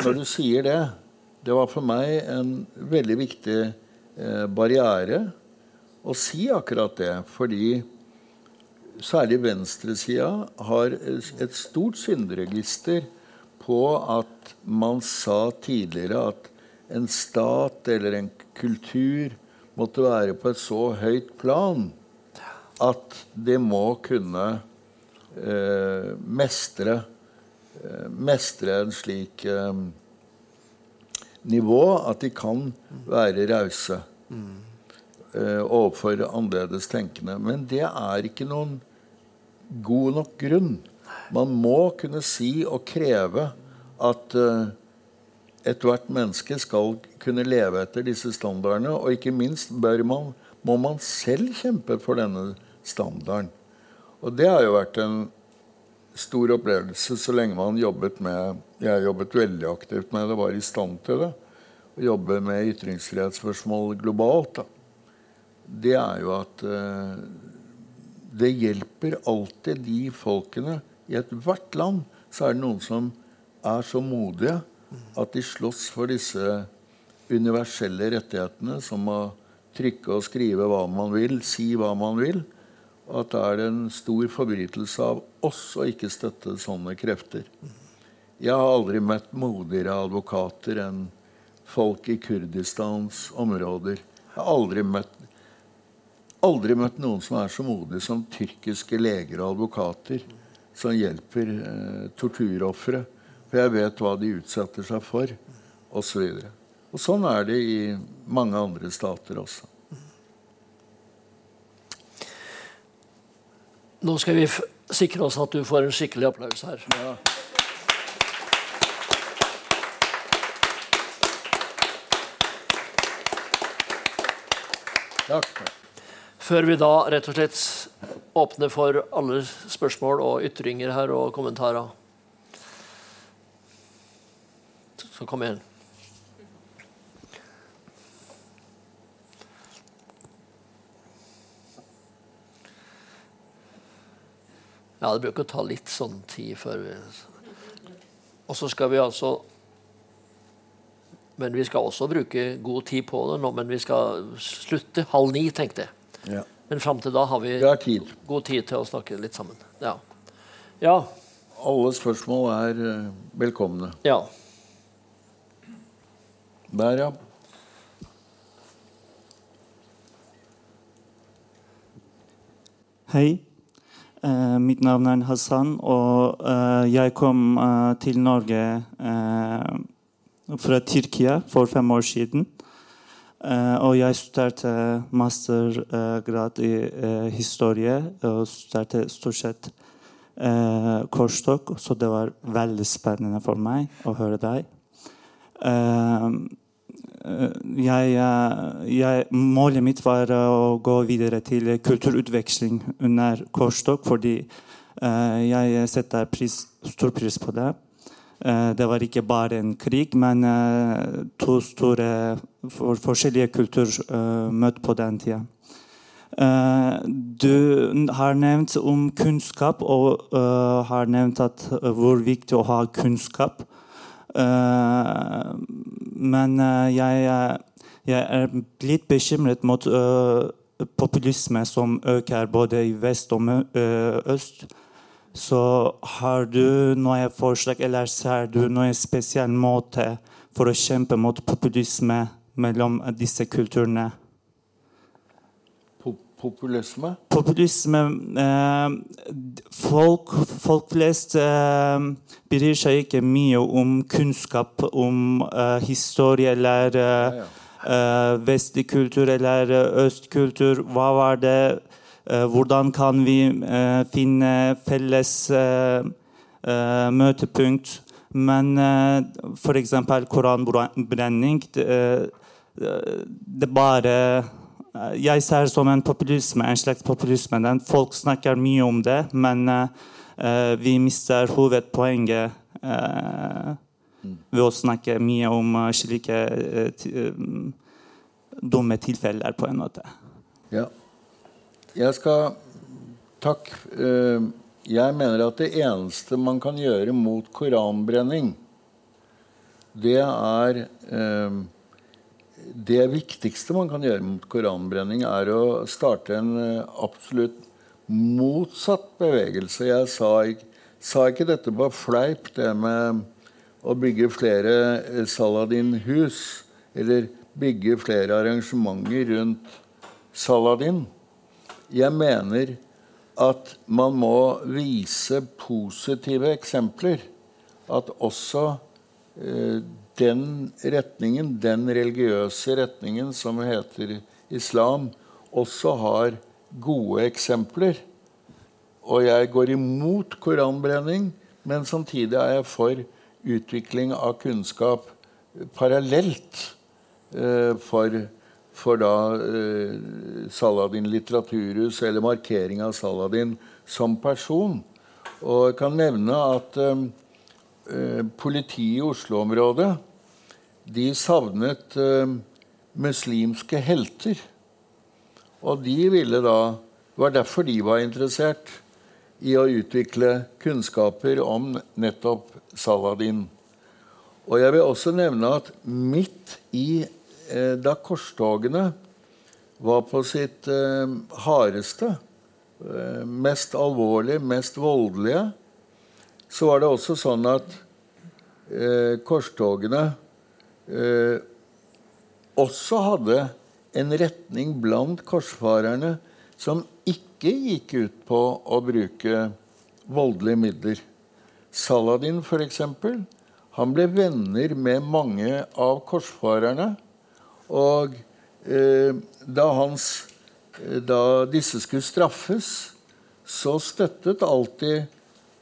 Når du sier det, det var for meg en veldig viktig eh, barriere å si akkurat det. Fordi særlig venstresida har et stort synderegister på at man sa tidligere at en stat eller en kultur måtte være på et så høyt plan at de må kunne eh, mestre, eh, mestre en slik eh, nivå at de kan være rause eh, overfor annerledes tenkende. Men det er ikke noen god nok grunn. Man må kunne si og kreve at uh, ethvert menneske skal kunne leve etter disse standardene. Og ikke minst man, må man selv kjempe for denne standarden. Og det har jo vært en stor opplevelse så lenge man jobbet med Jeg jobbet veldig aktivt med det, var i stand til det. Å jobbe med ytringsfrihetsspørsmål globalt. Da. Det er jo at eh, det hjelper alltid de folkene I ethvert land så er det noen som er så modige at de slåss for disse universelle rettighetene, som å trykke og skrive hva man vil, si hva man vil. At det er en stor forbrytelse av oss å ikke støtte sånne krefter. Jeg har aldri møtt modigere advokater enn folk i Kurdistans områder. Jeg har aldri møtt, aldri møtt noen som er så modige som tyrkiske leger og advokater som hjelper eh, torturofre for jeg vet hva de utsetter seg for, osv. Og, og sånn er det i mange andre stater også. Nå skal vi sikre oss at du får en skikkelig applaus her. Ja. Takk. Før vi da rett og slett åpner for alle spørsmål og ytringer her og kommentarer Så kom igjen. Ja, det bruker å ta litt sånn tid før vi Og så skal vi altså Men vi skal også bruke god tid på det nå, men vi skal slutte halv ni, tenkte jeg. Ja. Men fram til da har vi, Vi har tid. god tid til å snakke litt sammen. Ja. Ja. Alle spørsmål er eh, velkomne. ja. Der, ja. Hei. Eh, mitt navn er Hassan, og eh, jeg kom eh, til Norge fra Tyrkia for fem år siden. Og jeg studerte mastergrad i historie og studerte stort sett korstokk, så det var veldig spennende for meg å høre deg. Eh, jeg, eh, jeg, målet mitt var å gå videre til kulturutveksling under korstokk, fordi jeg setter pris, stor pris på det. Det var ikke bare en krig, men to store for, forskjellige kulturer møtt på den tida. du har nevnt om kunnskap, og har nevnt hvor viktig å ha kunnskap. Uh, men uh, jeg, jeg, er litt bekymret mot uh, populisme som øker både i vest og øst. Så har du noe forslag, eller ser du noen spesiell måte for å kjempe mot populisme mellom disse kulturene? Populisme? Populisme eh, folk, folk, flest eh, bryr seg ikke mye om kunnskap om eh, historie eller ja, ja. Eh, vestlig kultur eller østkultur. Hva var det? Eh, hvordan kan vi eh, finne felles møtepunkt? Men eh, f.eks. koranbrenning det, det bare Eh, jeg ser som en populisme, en slags populisme. Den folk snakker mye om det, men uh, vi mister hovedpoenget uh, ved å snakke mye om uh, slike dumme tilfeller, på en måte. Ja. Jeg skal Takk. Jeg mener at det eneste man kan gjøre mot koranbrenning, det er eh, Det viktigste man kan gjøre mot koranbrenning, er å starte en eh, absolutt motsatt bevegelse. Jeg sa, sa, ikke dette på fleip, det med å bygge flere eh, Saladin-hus. Eller bygge flere arrangementer rundt Saladin. Jeg mener at man må vise positive eksempler. At også eh, den retningen, den religiøse retningen som heter islam, også har gode eksempler. Og jeg går imot koranbrenning, men samtidig er jeg for utvikling av kunnskap parallelt eh, for, for da eh, Saladin litteraturhus, eller markering av Saladin som person. Og jeg kan nevne at eh, eh politiet i Oslo-området de savnet uh, muslimske helter. Og de ville da Det var derfor de var interessert i å utvikle kunnskaper om nettopp Saladin. Og jeg vil også nevne at midt i eh, da korstogene var på sitt eh, hardeste, eh, mest alvorlige, mest voldelige, så var det også sånn at eh, korstogene eh, også hadde en retning blant korsfarerne som ikke gikk ut på å bruke voldelige midler. Saladin, f.eks., han ble venner med mange av korsfarerne. Og eh, da, hans, eh, da disse skulle straffes, så støttet alltid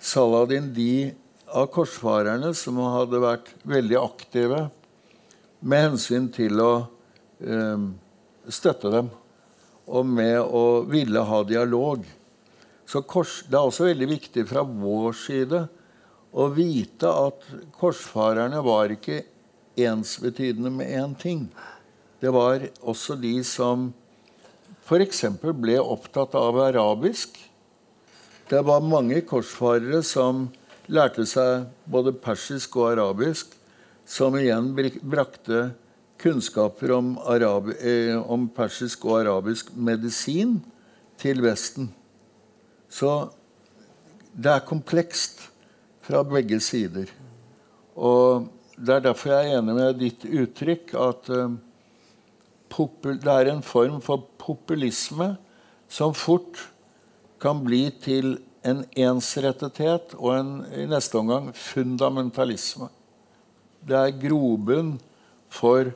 Saladin de av korsfarerne som hadde vært veldig aktive med hensyn til å eh, støtte dem, og med å ville ha dialog. Så kors, Det er også veldig viktig fra vår side å vite at korsfarerne var ikke ensbetydende med én ting. Det var også de som f.eks. ble opptatt av arabisk. Det var mange korsfarere som lærte seg både persisk og arabisk som igjen brakte kunnskaper om, arab, eh, om, persisk og arabisk medisin til Vesten. Så det er komplekst fra begge sider. Og det er derfor jeg er enig med ditt uttrykk at eh, det er en form for populisme som fort kan bli til en ensrettethet og en, i neste omgang fundamentalisme. Det er grobunn for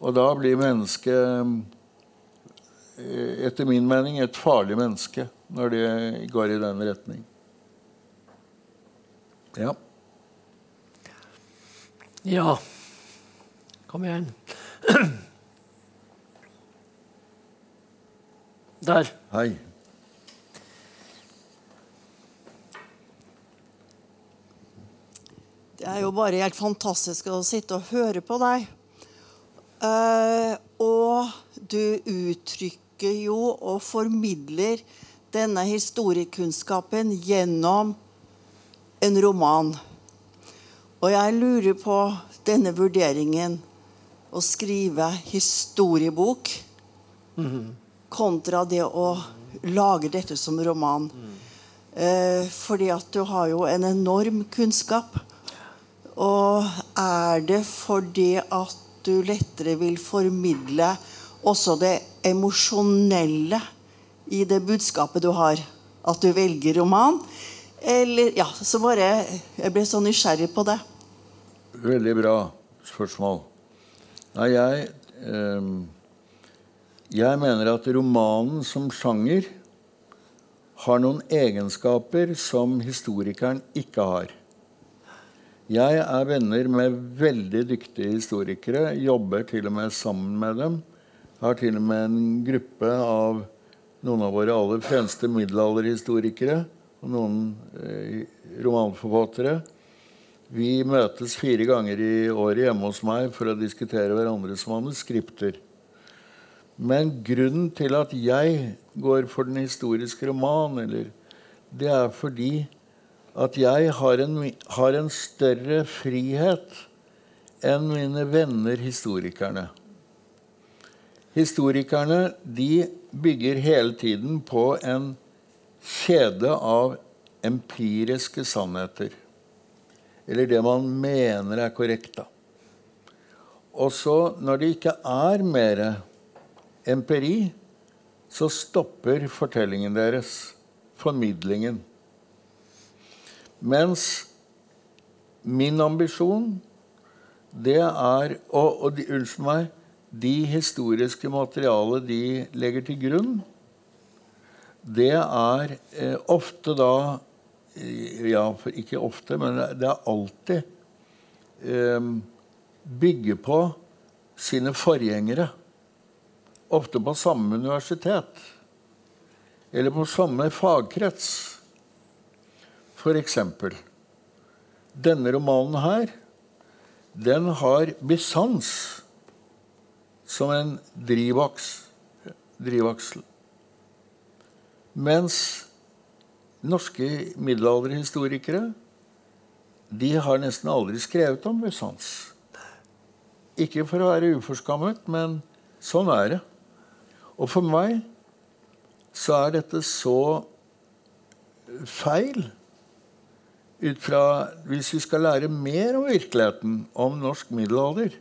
Og da blir mennesket eh, etter min mening et farlig menneske når det går i den retning. Ja. Ja. Kom igjen. [clears throat] Der. Hei. Det er jo bare helt fantastisk å sitte og høre på deg. Uh, og du uttrykker jo og formidler denne historiekunnskapen gjennom en roman. Og jeg lurer på denne vurderingen å skrive historiebok -hmm. kontra det å lage dette som roman. Mm. Fordi at du har jo en enorm kunnskap. Og er det fordi at du lettere vil formidle også det emosjonelle i det budskapet du har, at du velger roman? Eller Ja, så bare Jeg ble så nysgjerrig på det. Veldig bra spørsmål. Nei, jeg eh, Jeg mener at romanen som sjanger har noen egenskaper som historikeren ikke har. Jeg er venner med veldig dyktige historikere. Jobber til og med sammen med dem. Har til og med en gruppe av noen av våre aller fremste middelalderhistorikere og noen eh, romanforfattere. Vi møtes fire ganger i året hjemme hos meg for å diskutere hverandres manuskripter. Men grunnen til at jeg går for den historiske roman, eller, det er fordi at jeg har en, har en større frihet enn mine venner historikerne. Historikerne de bygger hele tiden på en kjede av empiriske sannheter. Eller det man mener er korrekt. da. Og så, når det ikke er mer empiri, så stopper fortellingen deres, formidlingen. Mens min ambisjon, det er Og, og de, unnskyld meg, de historiske materialet de legger til grunn, det er eh, ofte da eh, Ja, ikke ofte, men det er alltid eh, bygge på sine forgjengere. Ofte på samme universitet. Eller på samme fagkrets. Eksempel Denne romanen her, den har bisans som en drivaks, drivaksel. Mens norske middelalderhistorikere de har nesten aldri skrevet om bisans. Ikke for å være uforskammet, men sånn er det. Og for meg så er dette så feil ut fra Hvis vi skal lære mer om virkeligheten, om norsk middelalder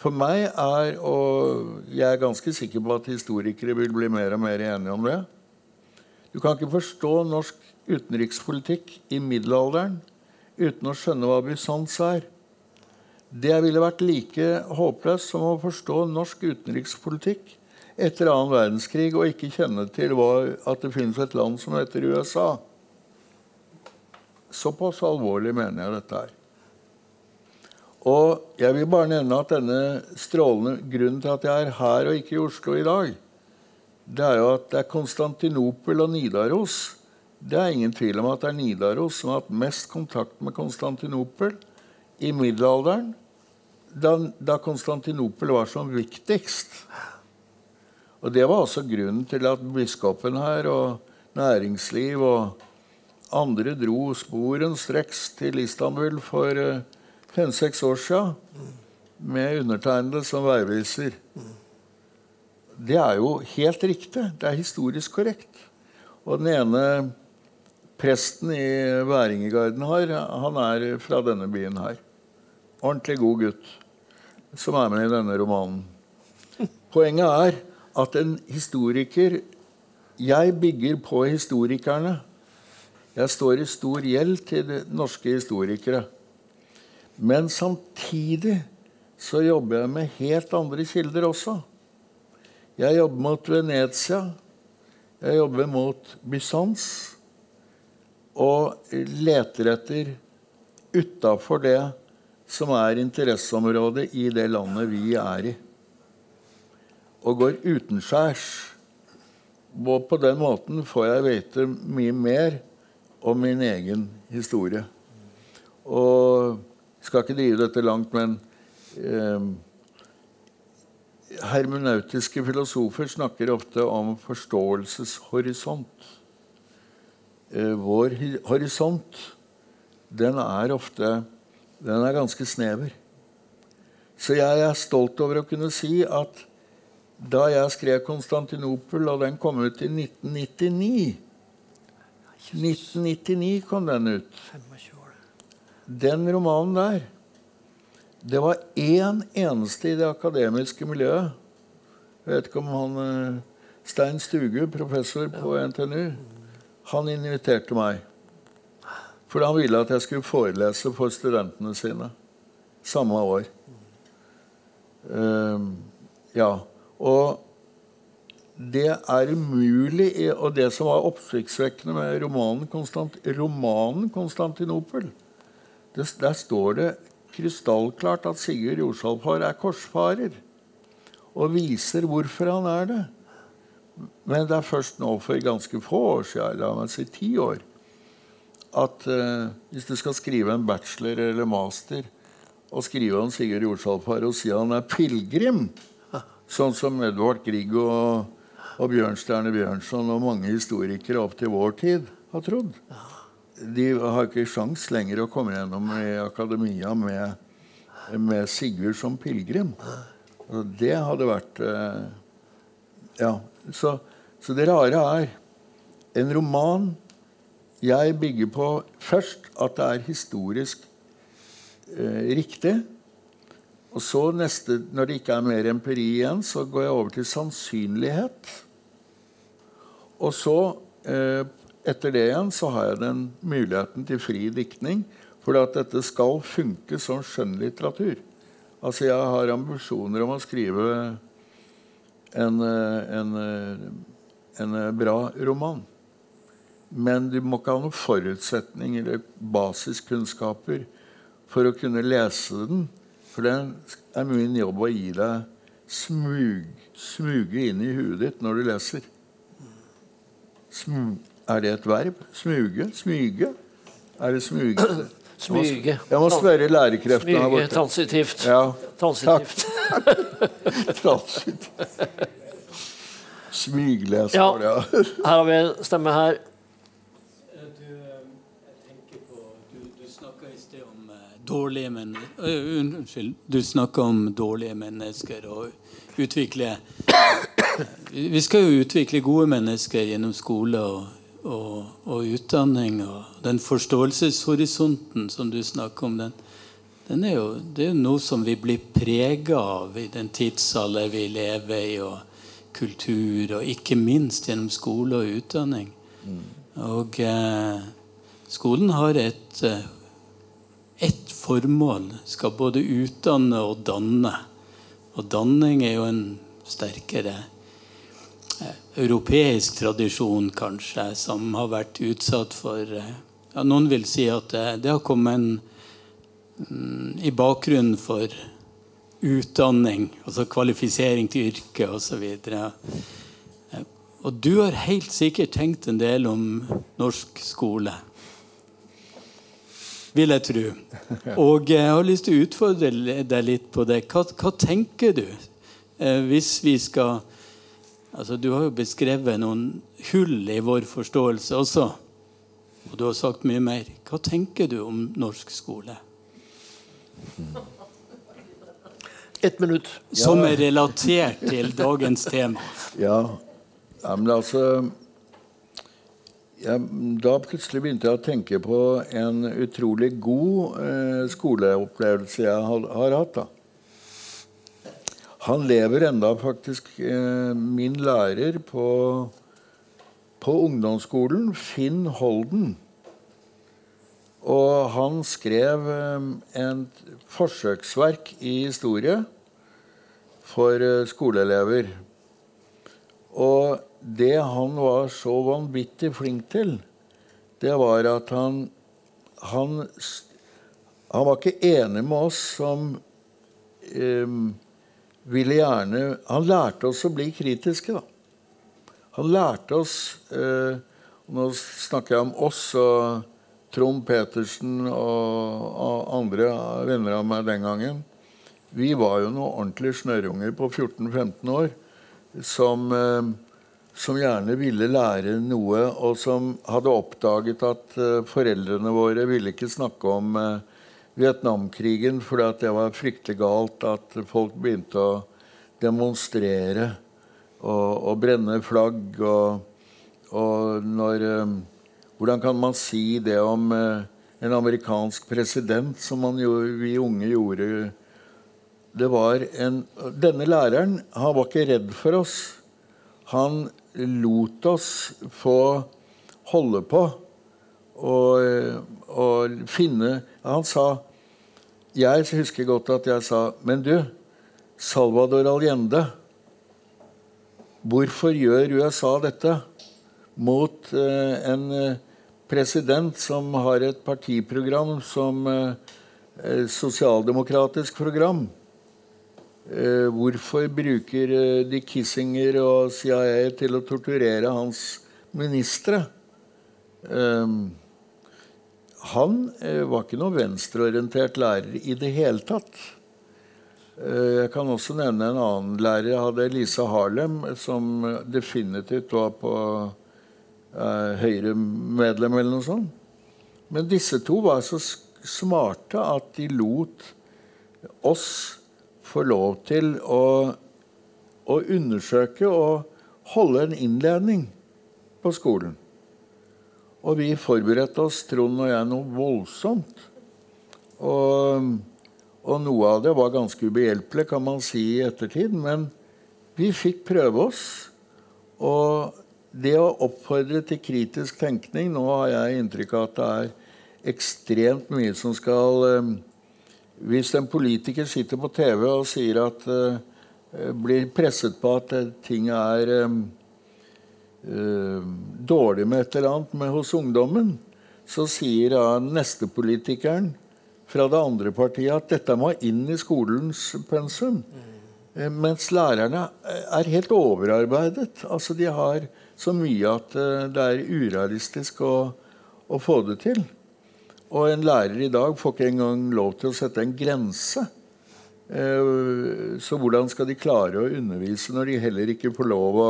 For meg er, og jeg er ganske sikker på at historikere vil bli mer og mer enige om det Du kan ikke forstå norsk utenrikspolitikk i middelalderen uten å skjønne hva Bysants er. Det ville vært like håpløst som å forstå norsk utenrikspolitikk etter annen verdenskrig og ikke kjenne til hva, at det finnes et land som heter USA. Såpass alvorlig mener jeg dette er. Og jeg vil bare nevne at denne strålende grunnen til at jeg er her og ikke i Oslo i dag, det er jo at det er Konstantinopel og Nidaros. Det er ingen tvil om at det er Nidaros som har hatt mest kontakt med Konstantinopel i middelalderen, da, da Konstantinopel var som viktigst. Og det var også grunnen til at biskopen her og næringsliv og andre dro sporenstreks til Istanbul for eh, fem-seks år siden med undertegnede som veiviser. Det er jo helt riktig. Det er historisk korrekt. Og den ene presten i Væringegarden her, han er fra denne byen her. Ordentlig god gutt som er med i denne romanen. Poenget er at en historiker Jeg bygger på historikerne. Jeg står i stor gjeld til norske historikere. Men samtidig så jobber jeg med helt andre kilder også. Jeg jobber mot Venezia. Jeg jobber mot Bysants. Og leter etter utafor det som er interesseområdet i det landet vi er i og går utenskjærs. Og på den måten får jeg vite mye mer om min egen historie. Og skal ikke drive dette langt, men eh, hermenautiske filosofer snakker ofte om forståelseshorisont. Eh, vår horisont, den er ofte Den er ganske snever. Så jeg er stolt over å kunne si at da jeg skrev 'Konstantinopel', og den kom ut i 1999 1999 kom den ut. Den romanen der Det var én eneste i det akademiske miljøet. Jeg vet ikke om han eh, Stein Stugu, professor på NTNU, han inviterte meg. For han ville at jeg skulle forelese for studentene sine samme år. Um, ja. Og det er umulig Og det som var oppsiktsvekkende med romanen, Konstant, romanen 'Konstantinopel' det, Der står det krystallklart at Sigurd Jorsalfar er korsfarer. Og viser hvorfor han er det. Men det er først nå for ganske få år siden, la meg si ti år, at uh, hvis du skal skrive en bachelor eller master og skrive om Sigurd Jorsalfar og si han er pilegrim, Sånn som Edvard Grieg og, og Bjørnstjerne Bjørnson og mange historikere opp til vår tid har trodd. De har ikke sjans lenger å komme gjennom i akademia med med Sigurd som pilegrim. Det hadde vært eh, Ja. Så, så det rare er en roman jeg bygger på først at det er historisk eh, riktig. Og så neste, når det ikke er mer empiri igjen, så går jeg over til sannsynlighet. Og så, eh, etter det igjen, så har jeg den muligheten til fri diktning. For at dette skal funke som skjønnlitteratur. Altså, jeg har ambisjoner om å skrive en, eh, en, eh, en eh, bra roman. Men du må ikke ha noen forutsetninger eller basiskunnskaper for å kunne lese den. For det er min jobb å gi deg smug, smuge inn i huet ditt når du leser. Smu, er det et verb? Smuge? Smyge? Er det smuge? [clears throat] Smyge. Jeg må spørre lærekreftene her Smyge. borte. Transitivt. Ja, Transitivt. [laughs] transitivt. Smygleser, Ja. ja. [laughs] Her har vi en stemme her. Du, eh, jeg på, du, du snakka i sted om eh, dårlige mennesker Unnskyld. Du snakka om dårlige mennesker og utvikle Vi skal jo utvikle gode mennesker gjennom skole og, og, og utdanning. Og den forståelseshorisonten som du snakker om, den, den er jo, det er jo noe som vi blir prega av i den tidsalder vi lever i, og kultur, og ikke minst gjennom skole og utdanning. Og eh, skolen har et, eh, ett formål. Skal både utdanne og danne. Og danning er jo en sterkere eh, europeisk tradisjon, kanskje, som har vært utsatt for eh, ja, Noen vil si at det, det har kommet en, mm, i bakgrunnen for utdanning, altså kvalifisering til yrke osv. Og du har helt sikkert tenkt en del om norsk skole. Vil jeg tro. [laughs] Og jeg har lyst til å utfordre deg litt på det. Hva, hva tenker du eh, hvis vi skal Altså, Du har jo beskrevet noen hull i vår forståelse også. Og du har sagt mye mer. Hva tenker du om norsk skole? [laughs] Ett minutt. Som er relatert til dagens tema. [laughs] Ja, ja men altså ja, Da plutselig begynte jeg å tenke på en utrolig god eh, skoleopplevelse jeg har, har hatt. da. Han lever enda faktisk, eh, min lærer på, på ungdomsskolen, Finn Holden. Og han skrev eh, et forsøksverk i historie for eh, skoleelever. Og det han var så vanvittig flink til, det var at han Han, han var ikke enig med oss som eh, ville gjerne Han lærte oss å bli kritiske, da. Han lærte oss eh, Nå snakker jeg om oss og Trond Petersen og, og andre venner av meg den gangen. Vi var jo noen ordentlige snørrunger på 14-15 år som, eh, som gjerne ville lære noe, og som hadde oppdaget at eh, foreldrene våre ville ikke snakke om eh, Vietnamkrigen fordi det var fryktelig galt at folk begynte å demonstrere og, og brenne flagg. Og, og når eh, Hvordan kan man si det om eh, en amerikansk president, som jo, vi unge gjorde det var en, Denne læreren han var ikke redd for oss. Han lot oss få holde på og, og finne Han sa Jeg husker godt at jeg sa Men du, Salvador Allende Hvorfor gjør USA dette mot eh, en eh, president som har et partiprogram som eh, sosialdemokratisk program? Hvorfor bruker de Kissinger og CIA til å torturere hans ministre? Eh, han eh, var ikke noe venstreorientert lærer i det hele tatt. Eh, Jeg kan også nevne en annen lærer. Jeg hadde Lisa Harlem, som definitivt var på eh, Høyre-medlem eller noe sånt. Men disse to var så smarte at de lot oss få lov til å, å undersøke og holde en innledning på skolen. Og vi forberedte oss, Trond og jeg, noe voldsomt. Og, og, noe av det var ganske ubehjelpelig, kan man si i ettertid. Men vi fikk prøve oss. Og det å oppfordre til kritisk tenkning Nå har jeg inntrykk av at det er ekstremt mye som skal um, Hvis en politiker sitter på TV og sier at uh, blir presset på at uh, ting er uh, dårlig med et eller annet med hos ungdommen, så sier da neste politikeren fra det andre partiet at dette må inn i skolens pensum. Mm. Mens lærerne er helt overarbeidet. Altså De har så mye at eh, det er urealistisk å, å, få det til. Og en lærer i dag får ikke engang lov til å sette en grense. Så hvordan skal de klare å undervise når de heller ikke får lov å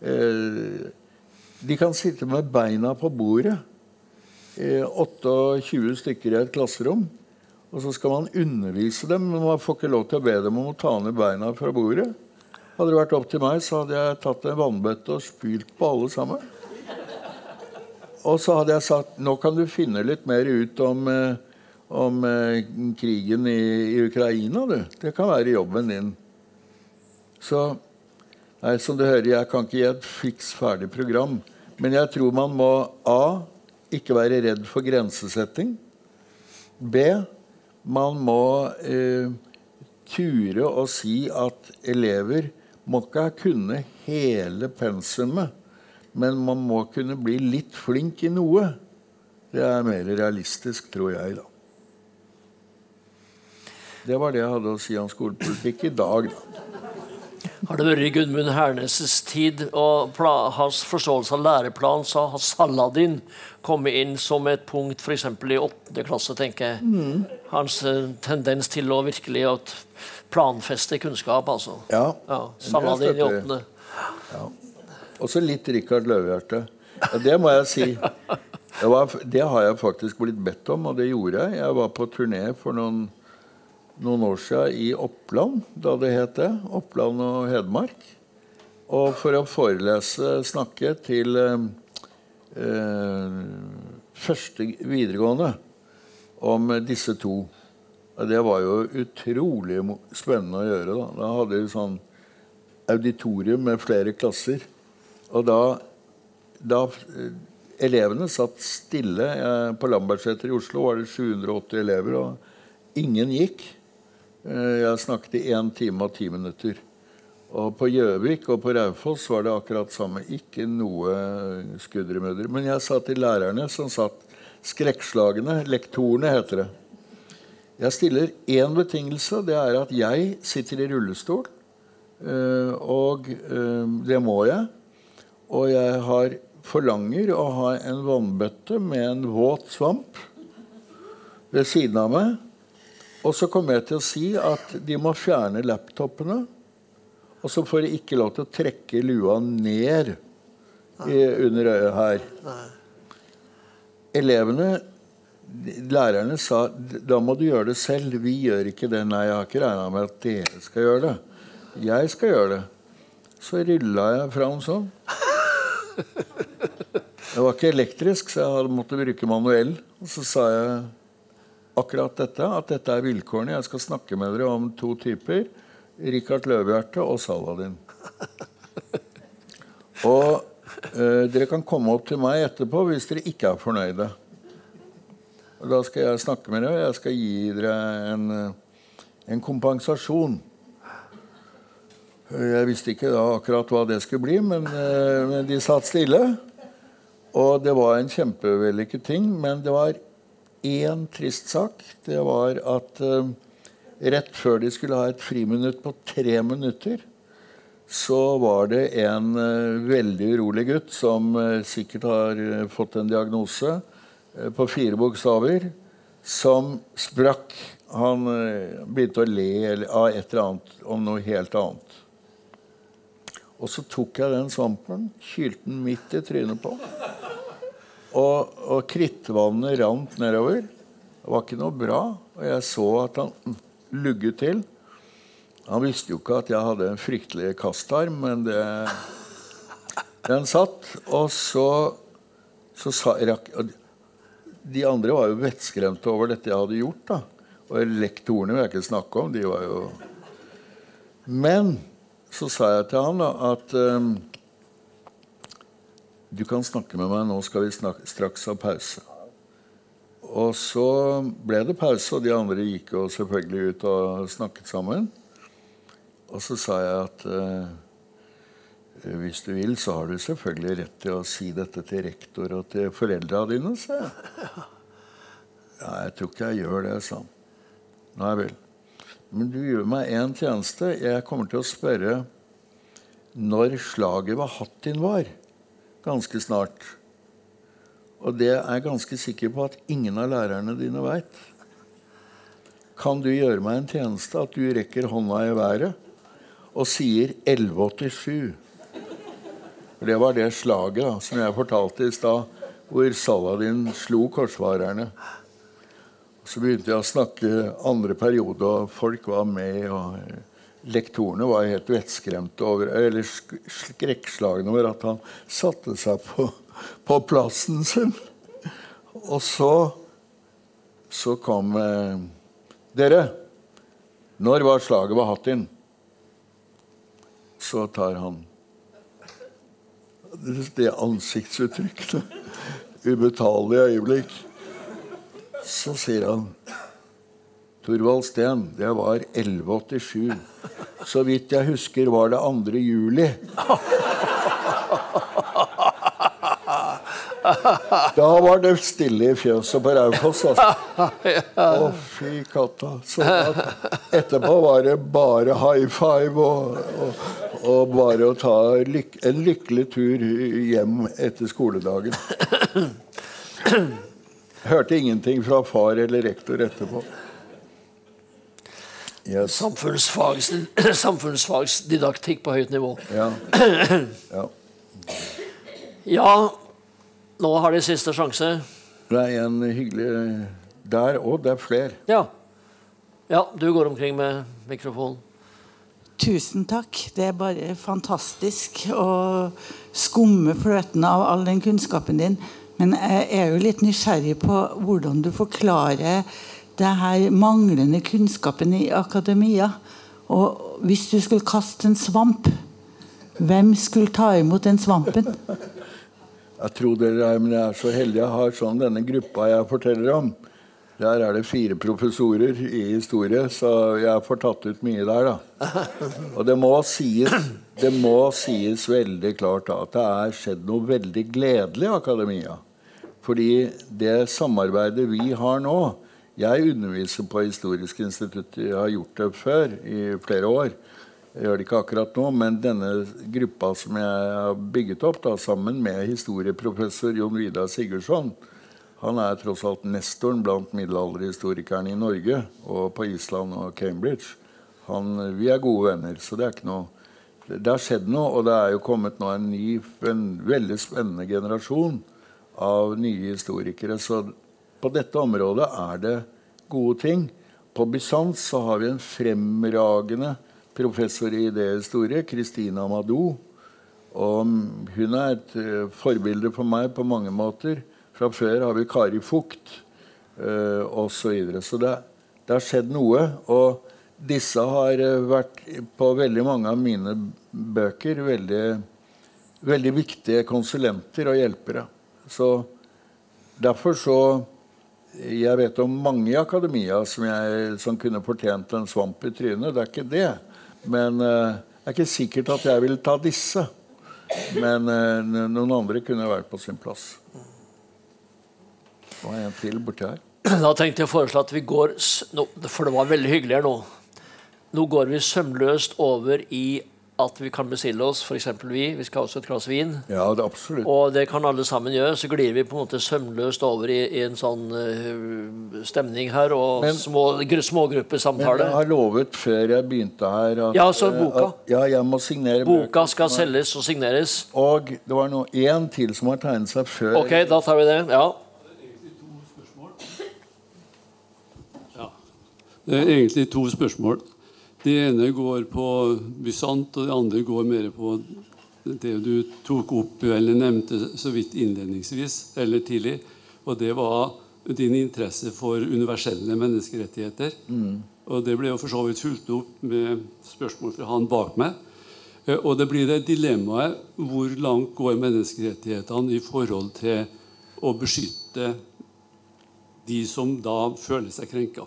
De kan sitte med beina på bordet. 28 stykker i et klasserom. Og så skal man undervise dem, men man får ikke lov til å be dem om å ta ned beina fra bordet. Hadde det vært opp til meg, så hadde jeg tatt en vannbøtte og spylt på alle sammen. Og så hadde jeg sagt nå kan du finne litt mer ut om, eh, om eh, krigen i, i, Ukraina, du. Det kan være jobben din. Så nei, som du hører, jeg kan ikke gi et fiks ferdig program. Men jeg tror man må A. Ikke være redd for grensesetting. B. Man må eh, ture å si at elever må ikke kunne hele pensumet, men man må kunne bli litt flink i noe. Det er mer realistisk, tror jeg, da. Det var det jeg hadde å si om skolepolitikk i dag. da. Har det vært i Gudmund Hernes' tid og hans forståelse av læreplan, så har Saladin kommet inn som et punkt f.eks. i åttende klasse, tenker jeg. Mm. Hans uh, tendens til å virkelig å planfeste kunnskap, altså. Ja, ja Saladin i åttende. Ja. Også litt Rikard Løvehjerte. Ja, det må jeg si. [laughs] Det, var, det, har jeg faktisk blitt bedt om, og det gjorde jeg. Jeg var på turné for noen, noen år siden i Oppland, da det het det. Oppland og Hedmark. Og for å forelese, snakke til eh, eh første videregående om disse to. Det var jo utrolig spennende å gjøre. Da, da hadde vi sånn auditorium med flere klasser. Og da, da eh, Elevene satt stille. På Lambertseter i Oslo var det 780 elever, og ingen gikk. Eh, jeg snakket i én time og ti minutter. Og på Gjøvik og på Raufoss var det akkurat samme. Ikke noe skuddermudder. Men jeg sa til lærerne som satt skrekkslagne Lektorene heter det. Jeg stiller én betingelse. Det er at jeg sitter i rullestol. Eh, og eh, det må jeg. Og jeg har forlanger å ha en vannbøtte med en våt svamp ved siden av meg. Og så kommer jeg til å si at de må fjerne laptopene. Og så får de ikke lov til å trekke lua ned i, under øyet her. Elevene lærerne sa da må du gjøre det selv. Vi gjør ikke det. Nei, jeg har ikke regna med at dere skal gjøre det. Jeg skal gjøre det. Så rulla jeg fram sånn. Det var ikke elektrisk, så jeg hadde måttet bruke manuell. Og så sa jeg akkurat dette, at dette er vilkårene. Jeg skal snakke med dere om to typer. Rikard Løvehjerte og Saladin. Og eh, dere kan komme opp til meg etterpå hvis dere ikke er fornøyde. Og da skal jeg snakke med dere, og jeg skal gi dere en, en kompensasjon. Jeg visste ikke da akkurat hva det skulle bli, men, eh, men de satt stille. Og det var en kjempevellykket ting, men det var én trist sak. Det var at eh, rett før de skulle ha et friminutt på tre minutter, så var det en eh, veldig urolig gutt som eh, sikkert har fått en diagnose Eh, på fire bokstaver som sprakk. Han eh, begynte å le av et eller annet om noe helt annet. Og så tok jeg den svampen, kylte den midt i trynet på Og, og krittvannet rant nedover. Det var ikke noe bra. Og jeg så at han lugget til. Han visste jo ikke at jeg hadde en fryktelig kastarm, men det, den satt. Og så, så sa rak, De andre var jo vettskremte over dette jeg hadde gjort. da. Og lektorene vil jeg ikke snakke om. de var jo... Men så sa jeg til han da, at um, du kan snakke med meg, nå skal vi snakke, straks ha pause. Og så ble det pause, og de andre gikk jo selvfølgelig ut og snakket sammen. Og så sa jeg at eh, hvis du vil, så har du selvfølgelig rett til å si dette til rektor og til foreldra dine, sa jeg. Ja, jeg tror ikke jeg gjør det, sa han. Nei vel. Men du gjør meg én tjeneste. Jeg kommer til å spørre når slaget ved Hattin var. Ganske snart. Og det er jeg ganske sikker på at ingen av lærerne dine veit. Kan du gjøre meg en tjeneste at du rekker hånda i været og sier 1187? For det var det slaget da, som jeg fortalte i stad, hvor Saladin slo korsvarerne. Så begynte jeg å snakke andre periode, og folk var med. og Lektorene var helt vettskremte over, eller skrekkslagne over at han satte seg på, på plassen sin. Og så, så kom eh, Dere, når var slaget ved Hattin? Så tar han det ansiktsuttrykket. Ubetalelig øyeblikk. Så sier han Thorvald Steen, det var 1187. Så vidt jeg husker, var det 2. juli. Da var det stille i fjøset på Raufoss. Altså. Å, fy katta. Så etterpå var det bare high five og, og, og bare å ta lyk en lykkelig tur hjem etter skoledagen. Hørte ingenting fra far eller rektor etterpå. Yes. Samfunnsfags, [clears throat] samfunnsfagsdidaktikk på høyt nivå. Ja. [clears throat] ja. ja. Nå har de siste sjanse. Det er en hyggelig der òg. Det er flere. Ja. ja. Du går omkring med mikrofonen. Tusen takk. Det er bare fantastisk å skumme fløten av all den kunnskapen din. Men jeg er jo litt nysgjerrig på hvordan du forklarer det her manglende kunnskapen i akademia. Og hvis du skulle kaste en svamp, hvem skulle ta imot den svampen? Jeg tror dere er, men jeg er så heldig jeg har sånn denne gruppa jeg forteller om. Der er det fire professorer i historie, så jeg får tatt ut mye der, da. Og det må sies, det må sies veldig klart da, at det er skjedd noe veldig gledelig i akademia. Fordi det samarbeidet vi har nå Jeg underviser på Historisk institutt. Jeg har gjort det før i flere år. Jeg gjør det ikke akkurat nå, men denne gruppa som jeg har bygget opp da, sammen med historieprofessor Jon Vidar Sigurdsson Han er tross alt nestoren blant middelalderhistorikerne i Norge og på Island og Cambridge. Han, vi er gode venner, så det er ikke noe det har skjedd noe, og det er jo kommet nå en ny, en veldig spennende generasjon av nye historikere. Så på dette området er det gode ting. På Bysants så har vi en fremragende professor i idéhistorie, Christina Amadou. Og hun er et uh, forbilde for meg på mange måter. Fra før har vi Kari Fugt uh, osv. Så, så det, det, har skjedd noe. Og disse har uh, vært på veldig mange av mine bøker veldig, veldig viktige konsulenter og hjelpere. Så derfor så Jeg vet om mange i akademia som, jeg, som kunne fortjent en svamp i trynet. Det er ikke det. Men uh, det er ikke sikkert at jeg vil ta disse. Men uh, noen andre kunne vært på sin plass. Og en til borti her. [clears throat] Da tenkte jeg å foreslå at vi går For det var veldig hyggelig her nå. Nå går vi sømløst over i at vi kan bestille oss f.eks. vi. Vi skal også et glass vin. Ja, det er absolutt. Og det kan alle sammen gjøre. Så glir vi på en måte sømløst over i, i en sånn uh, stemning her, og men, små, smågruppesamtale. Men jeg har lovet før jeg begynte her at, Ja, så boka. At, ja, jeg må signere Boka skal selges og signeres. Og det var nå én til som har tegnet seg før. Ok, da tar vi det. Ja. Det er egentlig to spørsmål. Det ene går på Bysant, og det andre går mer på det du tok opp eller nevnte så vidt innledningsvis eller tidlig. Og det var din interesse for universelle menneskerettigheter. Og det ble jo for så vidt fulgt opp med spørsmål fra han bak meg. Eh, Og det blir det dilemmaet hvor langt går menneskerettighetene i forhold til å beskytte de som da føler seg krenka.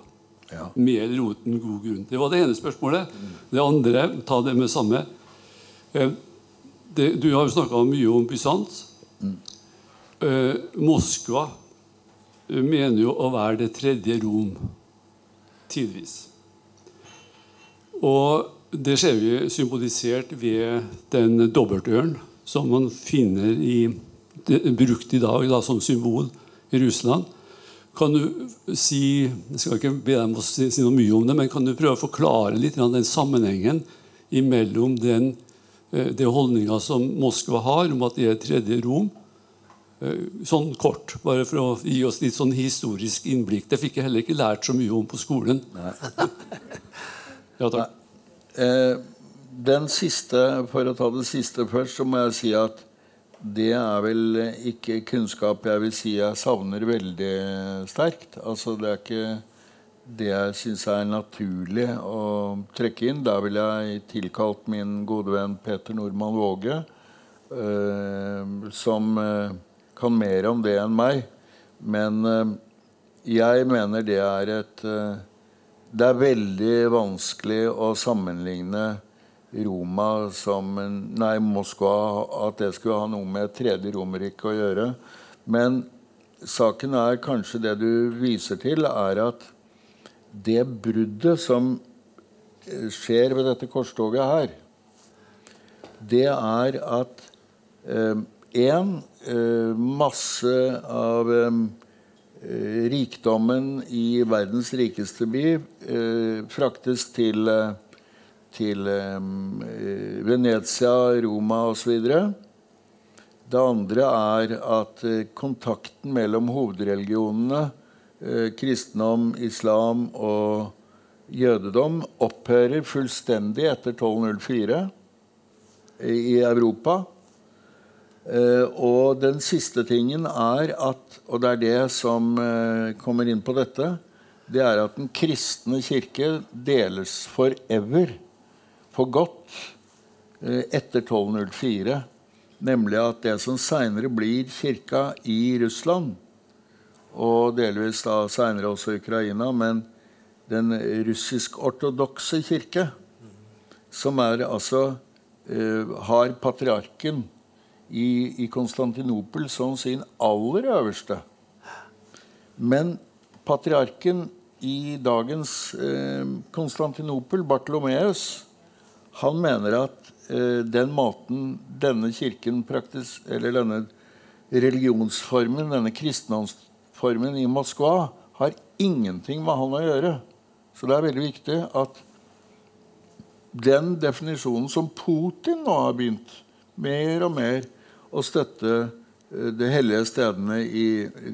Ja. Med eller uten god grunn. Det var det ene spørsmålet. Det andre, ta det med samme. Eh, Det, du har jo snakka mye om Bysant. Eh, Moskva eh, mener jo å være det tredje Rom tidvis. Og det ser vi symbolisert ved den dobbeltørnen som man finner i, brukt i dag da, som symbol i Russland. Kan du si Jeg skal ikke be deg om å si, noe mye om det, men kan du prøve å forklare litt den sammenhengen mellom den, den det holdninga som Moskva har om at det er tredje Rom? Eh, Sånn kort, bare for å gi oss litt sånn historisk innblikk. Det fikk jeg heller ikke lært så mye om på skolen. Ja, takk. Eh, den siste, For å ta det siste først, så må jeg si at det er vel ikke kunnskap jeg vil si jeg savner veldig sterkt. Altså Det er ikke det jeg syns er naturlig å trekke inn. Der ville jeg tilkalt min gode venn Peter Normann Våge, eh, som eh, kan mer om det enn meg. Men eh, jeg mener det er et eh, Det er veldig vanskelig å sammenligne Roma som Nei, Moskva At det skulle ha noe med tredje Romerrike å gjøre. Men saken er kanskje det du viser til, er at det bruddet som eh, skjer ved dette korstoget her, det er at én masse av eh, eh, rikdommen i verdens rikeste by eh, fraktes til, eh, til eh, Venezia, Roma osv. Det andre er at eh, kontakten mellom hovedreligionene, eh, kristendom, islam og jødedom, opphører fullstendig etter 1204 i Europa. Og den siste tingen er at Og det er det som kommer inn på dette. Det er at den kristne kirke deles forever, for godt, eh, etter 1204. Nemlig at det som seinere blir kirka i Russland, og delvis da seinere også Ukraina, men den russisk-ortodokse kirke, som er altså eh, har patriarken i, i Konstantinopel som sin aller øverste. Men patriarken i dagens eh, Konstantinopel, Bartolomeus, han mener at eh, den måten denne kirken praktis, eller denne religionsformen, denne kristendomsformen i Moskva, har ingenting med han å gjøre. Så det er veldig viktig at den definisjonen som Putin nå har begynt mer og mer å støtte eh, de hellige stedene i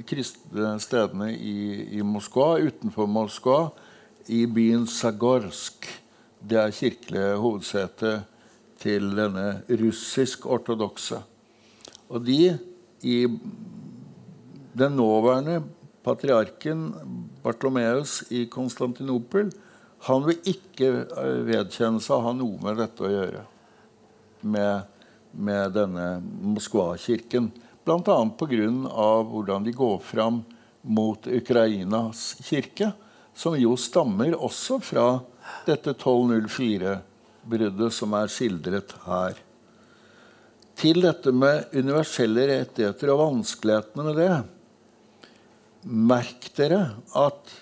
kristne stedene i, i Moskva, utenfor Moskva, i byen Zagorsk. Det er kirkelig hovedsete til denne russisk-ortodokse. Og de i den nåværende patriarken Bartlomeus i Konstantinopel han vil ikke eh, vedkjenne seg å ha noe med dette å gjøre. Med, med denne Moskva-kirken. Bl.a. pga. hvordan de går fram mot Ukrainas kirke, som jo stammer også fra dette 1204-bruddet som er skildret her. Til dette med universelle rettigheter og vanskelighetene med det. Merk dere at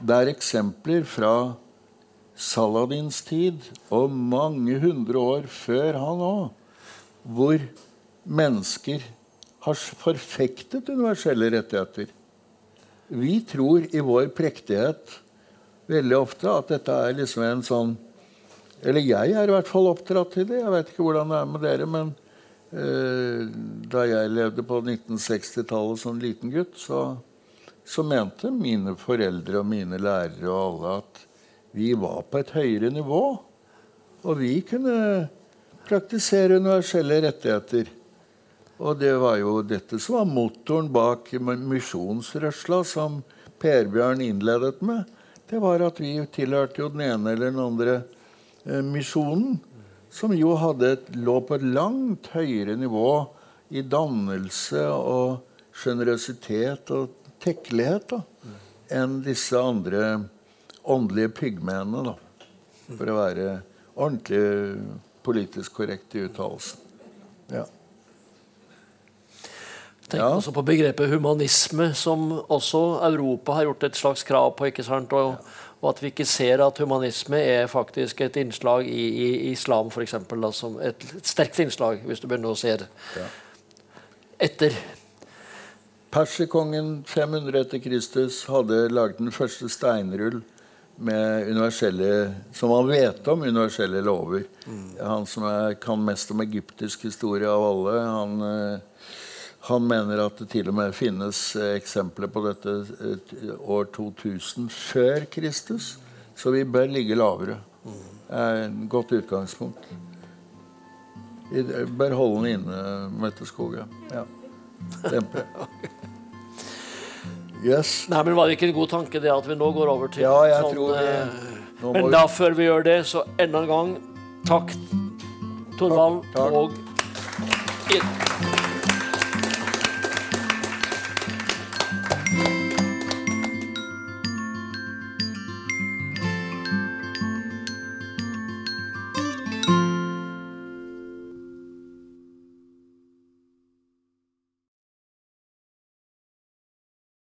det er eksempler fra Saladins tid og mange hundre år før han òg, hvor mennesker har forfektet universelle rettigheter. Vi tror i vår prektighet veldig ofte at dette er liksom en sånn Eller jeg er i hvert fall oppdratt til det. Jeg vet ikke hvordan det er med dere, men eh, da jeg levde på 1960-tallet som liten gutt, så så mente mine foreldre og mine lærere og alle at vi var på et høyere nivå. Og vi kunne praktisere universelle rettigheter. Og det var jo dette som var motoren bak misjonsrørsla som Per Bjørn innledet med. Det var at vi tilhørte jo den ene eller den andre eh, misjonen. Som jo et, lå på et langt høyere nivå i dannelse og sjenerøsitet og tekkelighet enn disse andre åndelige pygmeene, da. For å være ordentlig politisk korrekt i uttalelsen. Ja. Tenk ja. også på begrepet humanisme, som også Europa har gjort et slags krav på. ikke sant? Og, og at vi ikke ser at humanisme er faktisk et innslag i, i islam, f.eks. Som et, et sterkt innslag, hvis du begynner å se det ja. etter. Perserkongen 500 etter Kristus hadde laget den første steinrull med som han vet om universelle lover. Mm. Han som er, kan mest om egyptisk historie av alle, han, eh, han, mener at det til og med finnes eh, eksempler på dette år 2000 før Kristus. Så vi bør ligge lavere. Det er et godt utgangspunkt. Vi bør holde den inne, Mette Skoge. Ja. Dempe. [laughs] Yes. Nei, men Var det ikke en god tanke det at vi nå går over til ja, jeg sånn tror det, eh, Men da, før vi gjør det, så enda en gang takk, Torvald og inn.